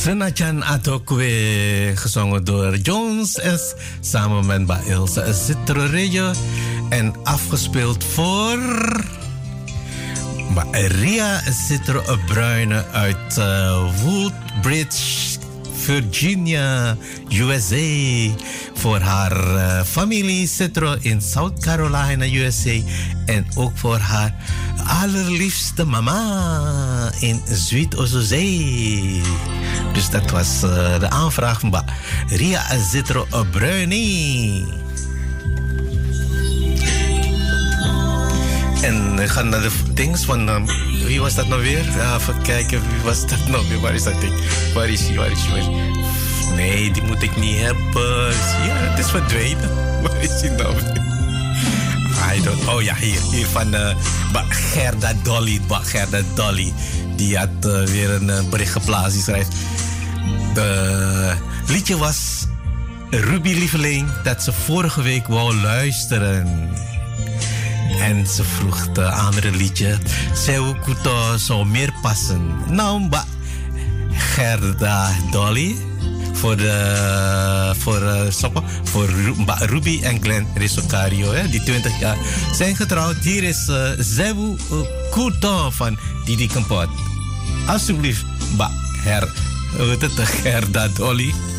Senajan Atokwe, gezongen door Jones S. Samen met Ba Ilse Citrorejo. En afgespeeld voor. Ba Ria Citro Bruine uit uh, Woodbridge, Virginia, USA. Voor haar uh, familie Citro in South Carolina, USA. En ook voor haar allerliefste mama in Zuid-Oostzee. Dus dat was uh, de aanvraag van Ria Zitro Bruini. En we gaan naar de dings van... Um, wie was dat nou weer? Ja, even kijken, wie was dat nou weer? Waar is dat ding? Waar is hij? Waar is hij? Nee, die moet ik niet hebben. Ja, het is verdwenen. Waar is hij nou weer? I don't... Oh ja, hier. Hier van uh, Gerda Dolly. Gerda Dolly. Die had uh, weer een uh, bericht geplaatst. Schrijft... De liedje was Ruby Lieveling dat ze vorige week wou luisteren. En ze vroeg het andere liedje. Seu Kuto zou meer passen. Nou, ba Gerda Dolly. Voor de. Voor, uh, voor Ruby en Glenn Risocario, hè, die 20 jaar zijn getrouwd. Hier is uh, Zewu Kuto van Didi Kempot. Alsjeblieft, ba, her, Gerda Dolly.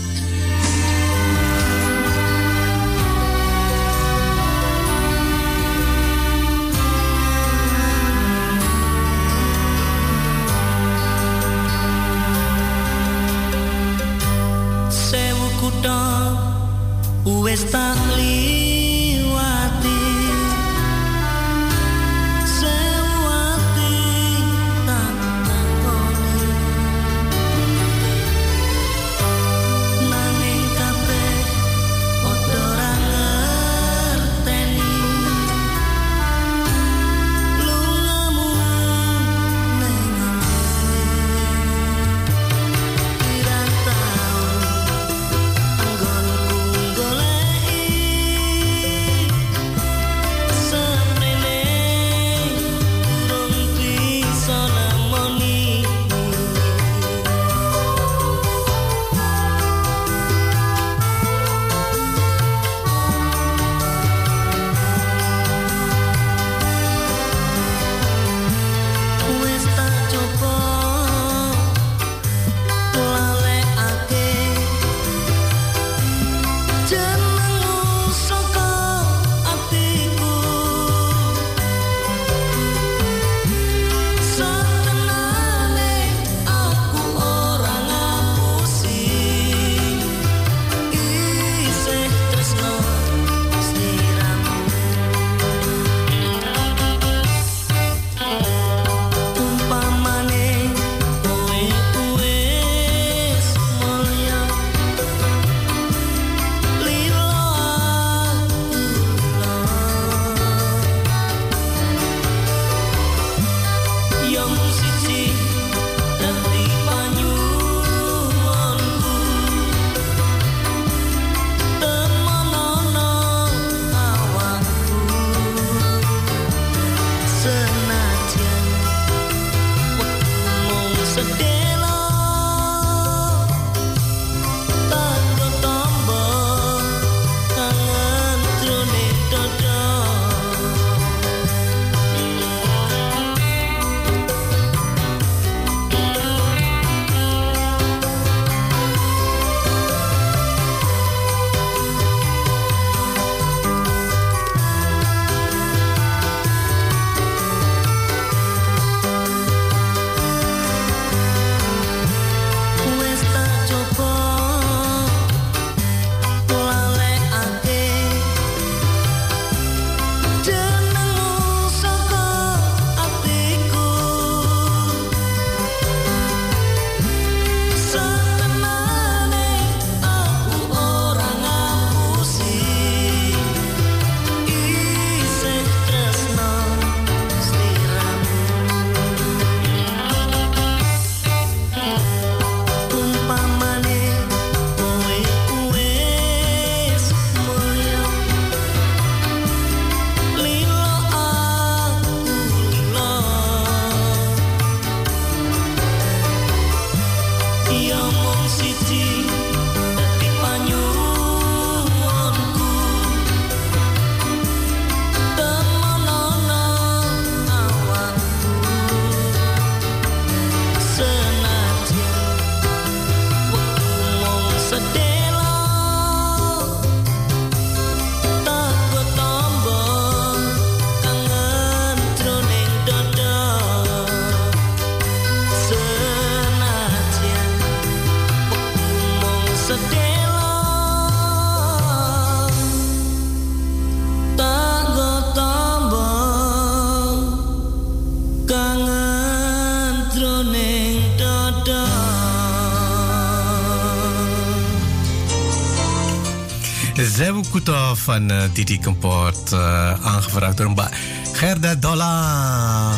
Ze hebben Kuto van eh, Didi Kemport eh, aangevraagd door Mbak Gerda Dolla.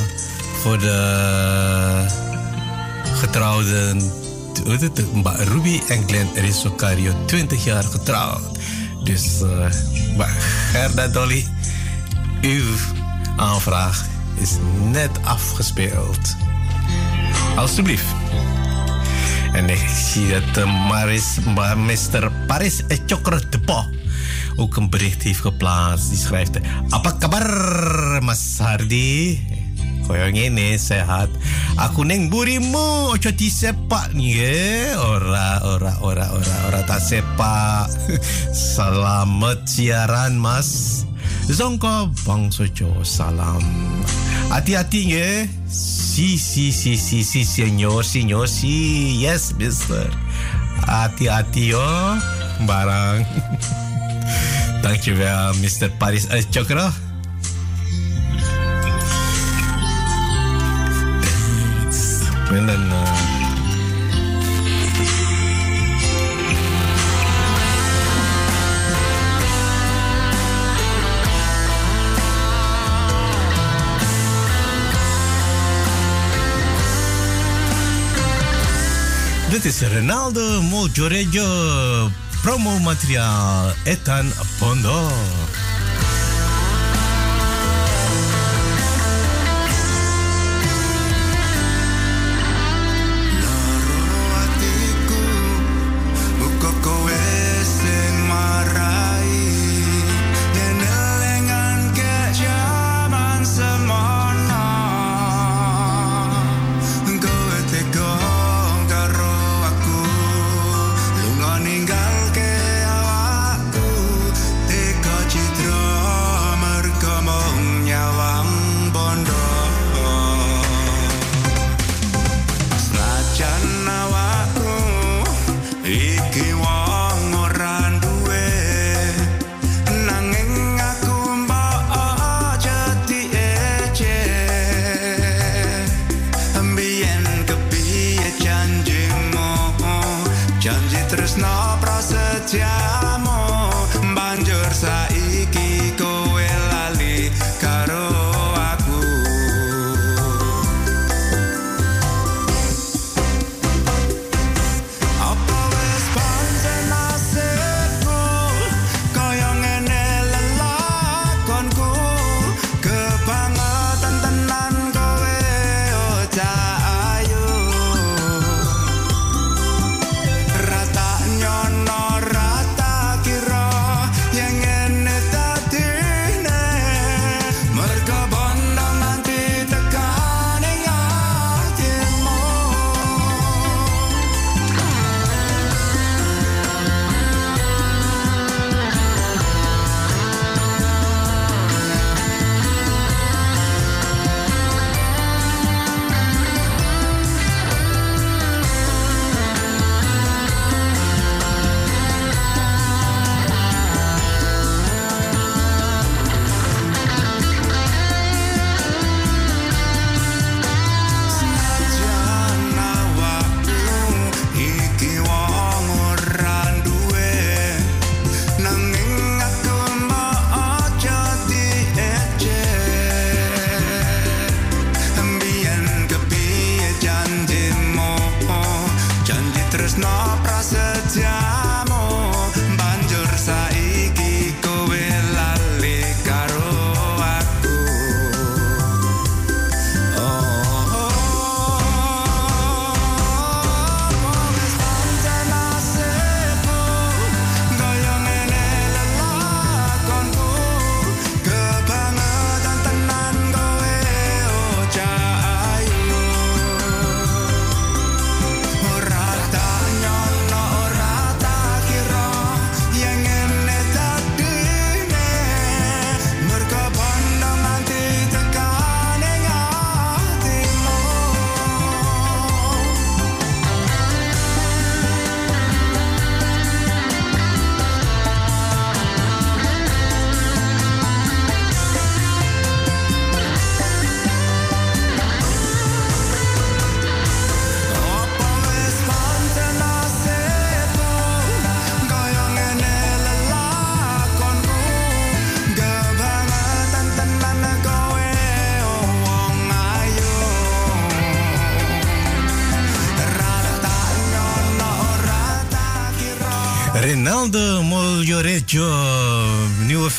Voor de getrouwden. Ruby en Glenn Risocario, 20 jaar getrouwd. Dus Mbak Gerda Dolly, uw aanvraag is net afgespeeld. Alsjeblieft. En ik zie dat Maris, Mr. Paris Chokro de ook een bericht heeft geplaatst. Die schrijft: Apa kabar, Mas Hardi? Koyo ngene sehat. Aku neng burimu ojo disepak nih Ora ora ora ora ora tak sepak. Selamat siaran Mas. Zongko bangsa Jawa salam. Hati-hati nggih. Si si si si si senyor senyor si yes mister. Hati-hati yo barang. Dankjewel Mr. Paris uit Chokro. En dan eh, Dit is Ronaldo Mojorejo promo materiaal Ethan Pondo.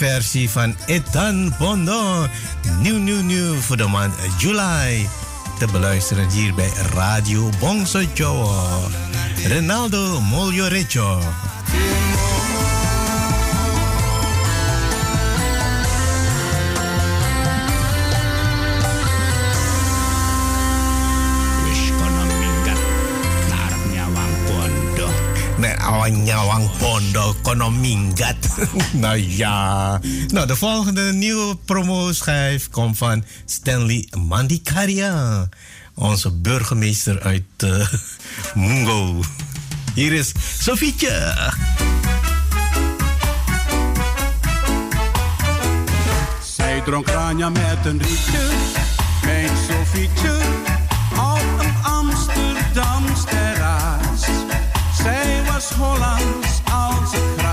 versie van Ethan Pondo Nieuw, nieuw, nieuw voor de maand juli. Te beluisteren hier bij Radio Bongso Joe. Ronaldo Moliorecho. Nou ja. Nou, de volgende nieuwe promoschijf komt van Stanley Mandikaria. Onze burgemeester uit eh, Mungo. Hier is Sofietje. Zij dronk Rania met een rietje. Mijn Sofietje. Al een Amsterdamster. Hollands oud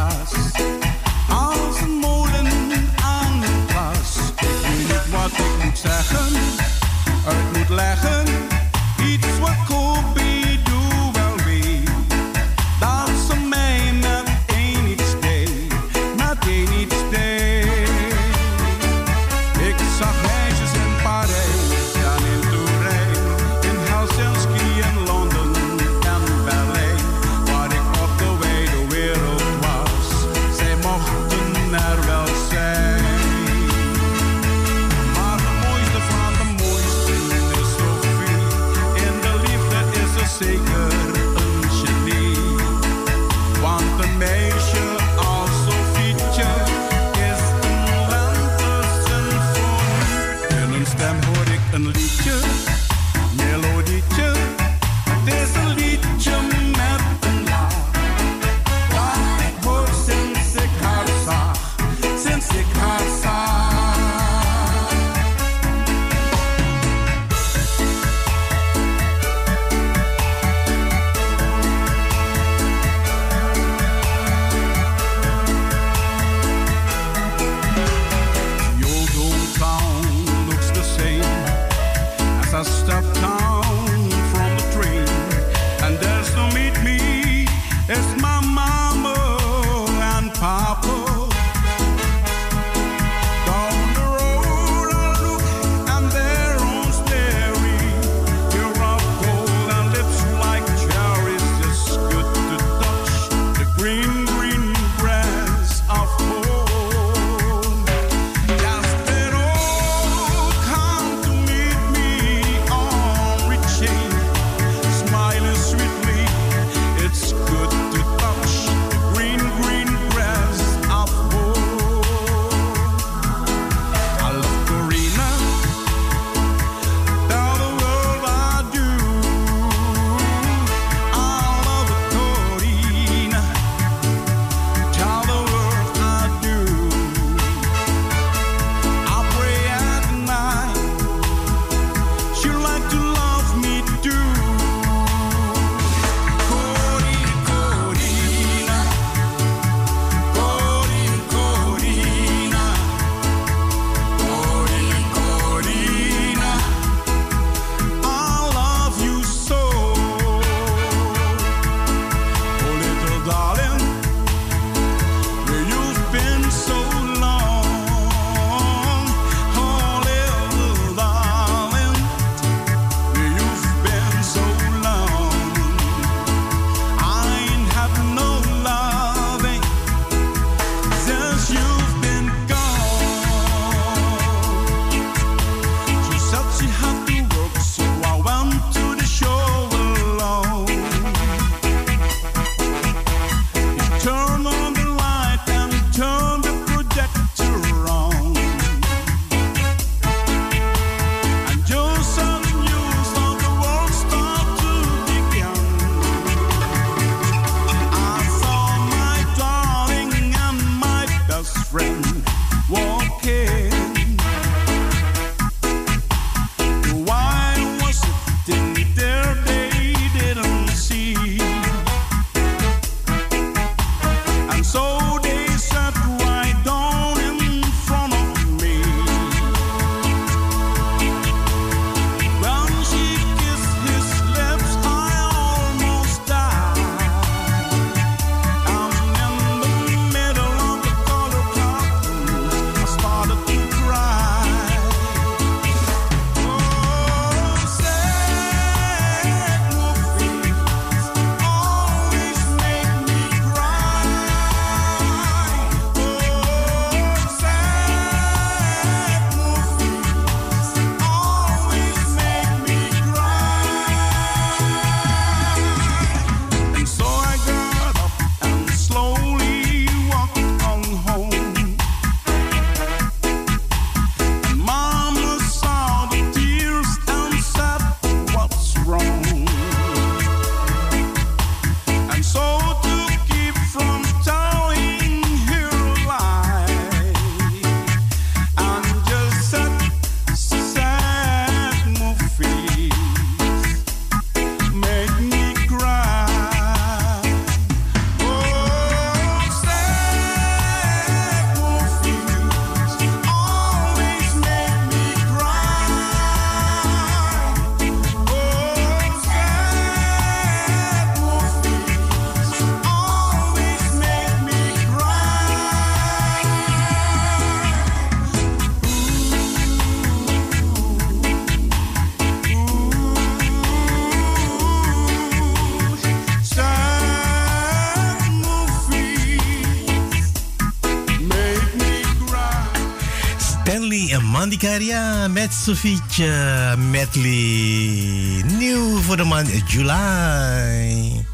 Stanley en Mandikaria met Sofietje uh, Medley. Nieuw voor de maand juli.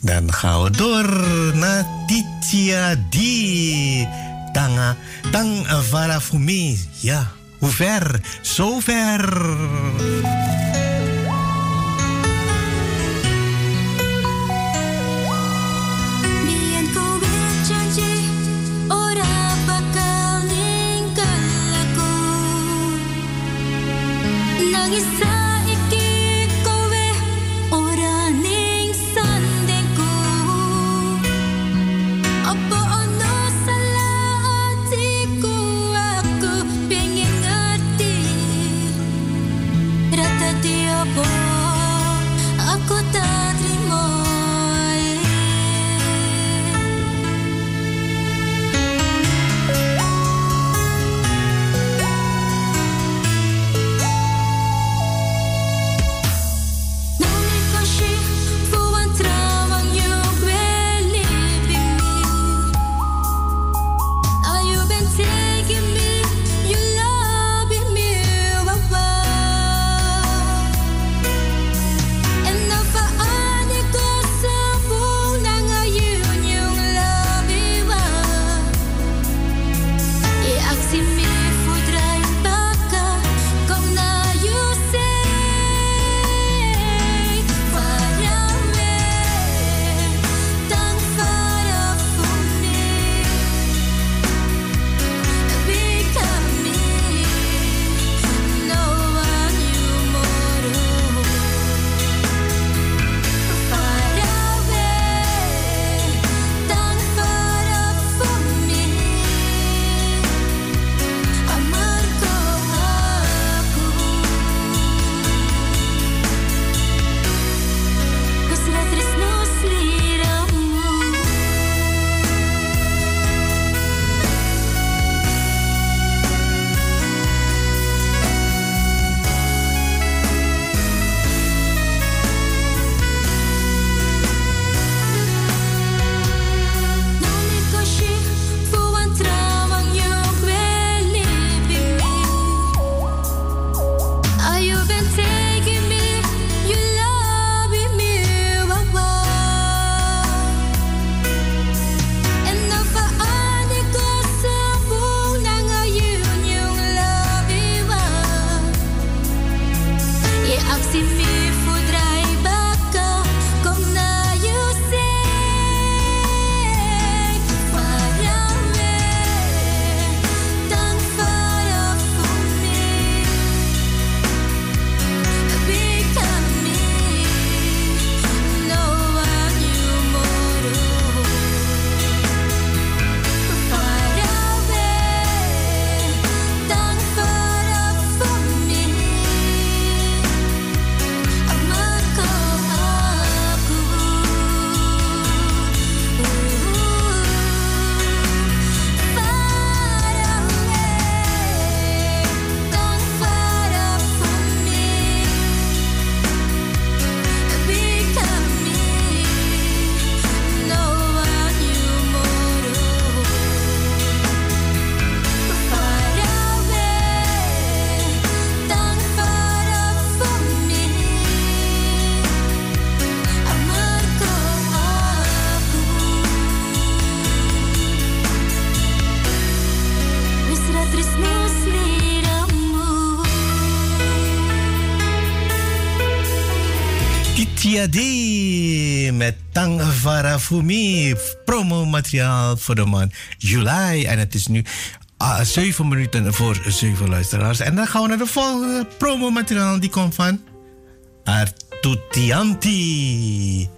Dan gaan we door naar Titia D. Tanga, tang vara voor mij. Ja, hoe ver? Zo ver. Zo ver. voor me promo-materiaal voor de maand juli. En het is nu ah, uh, 7 minuten voor 7 luisteraars. En dan gaan we naar de volgende promo-materiaal. Die komt van Artutianti.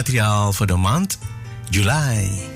Promomateriaal voor de maand juli.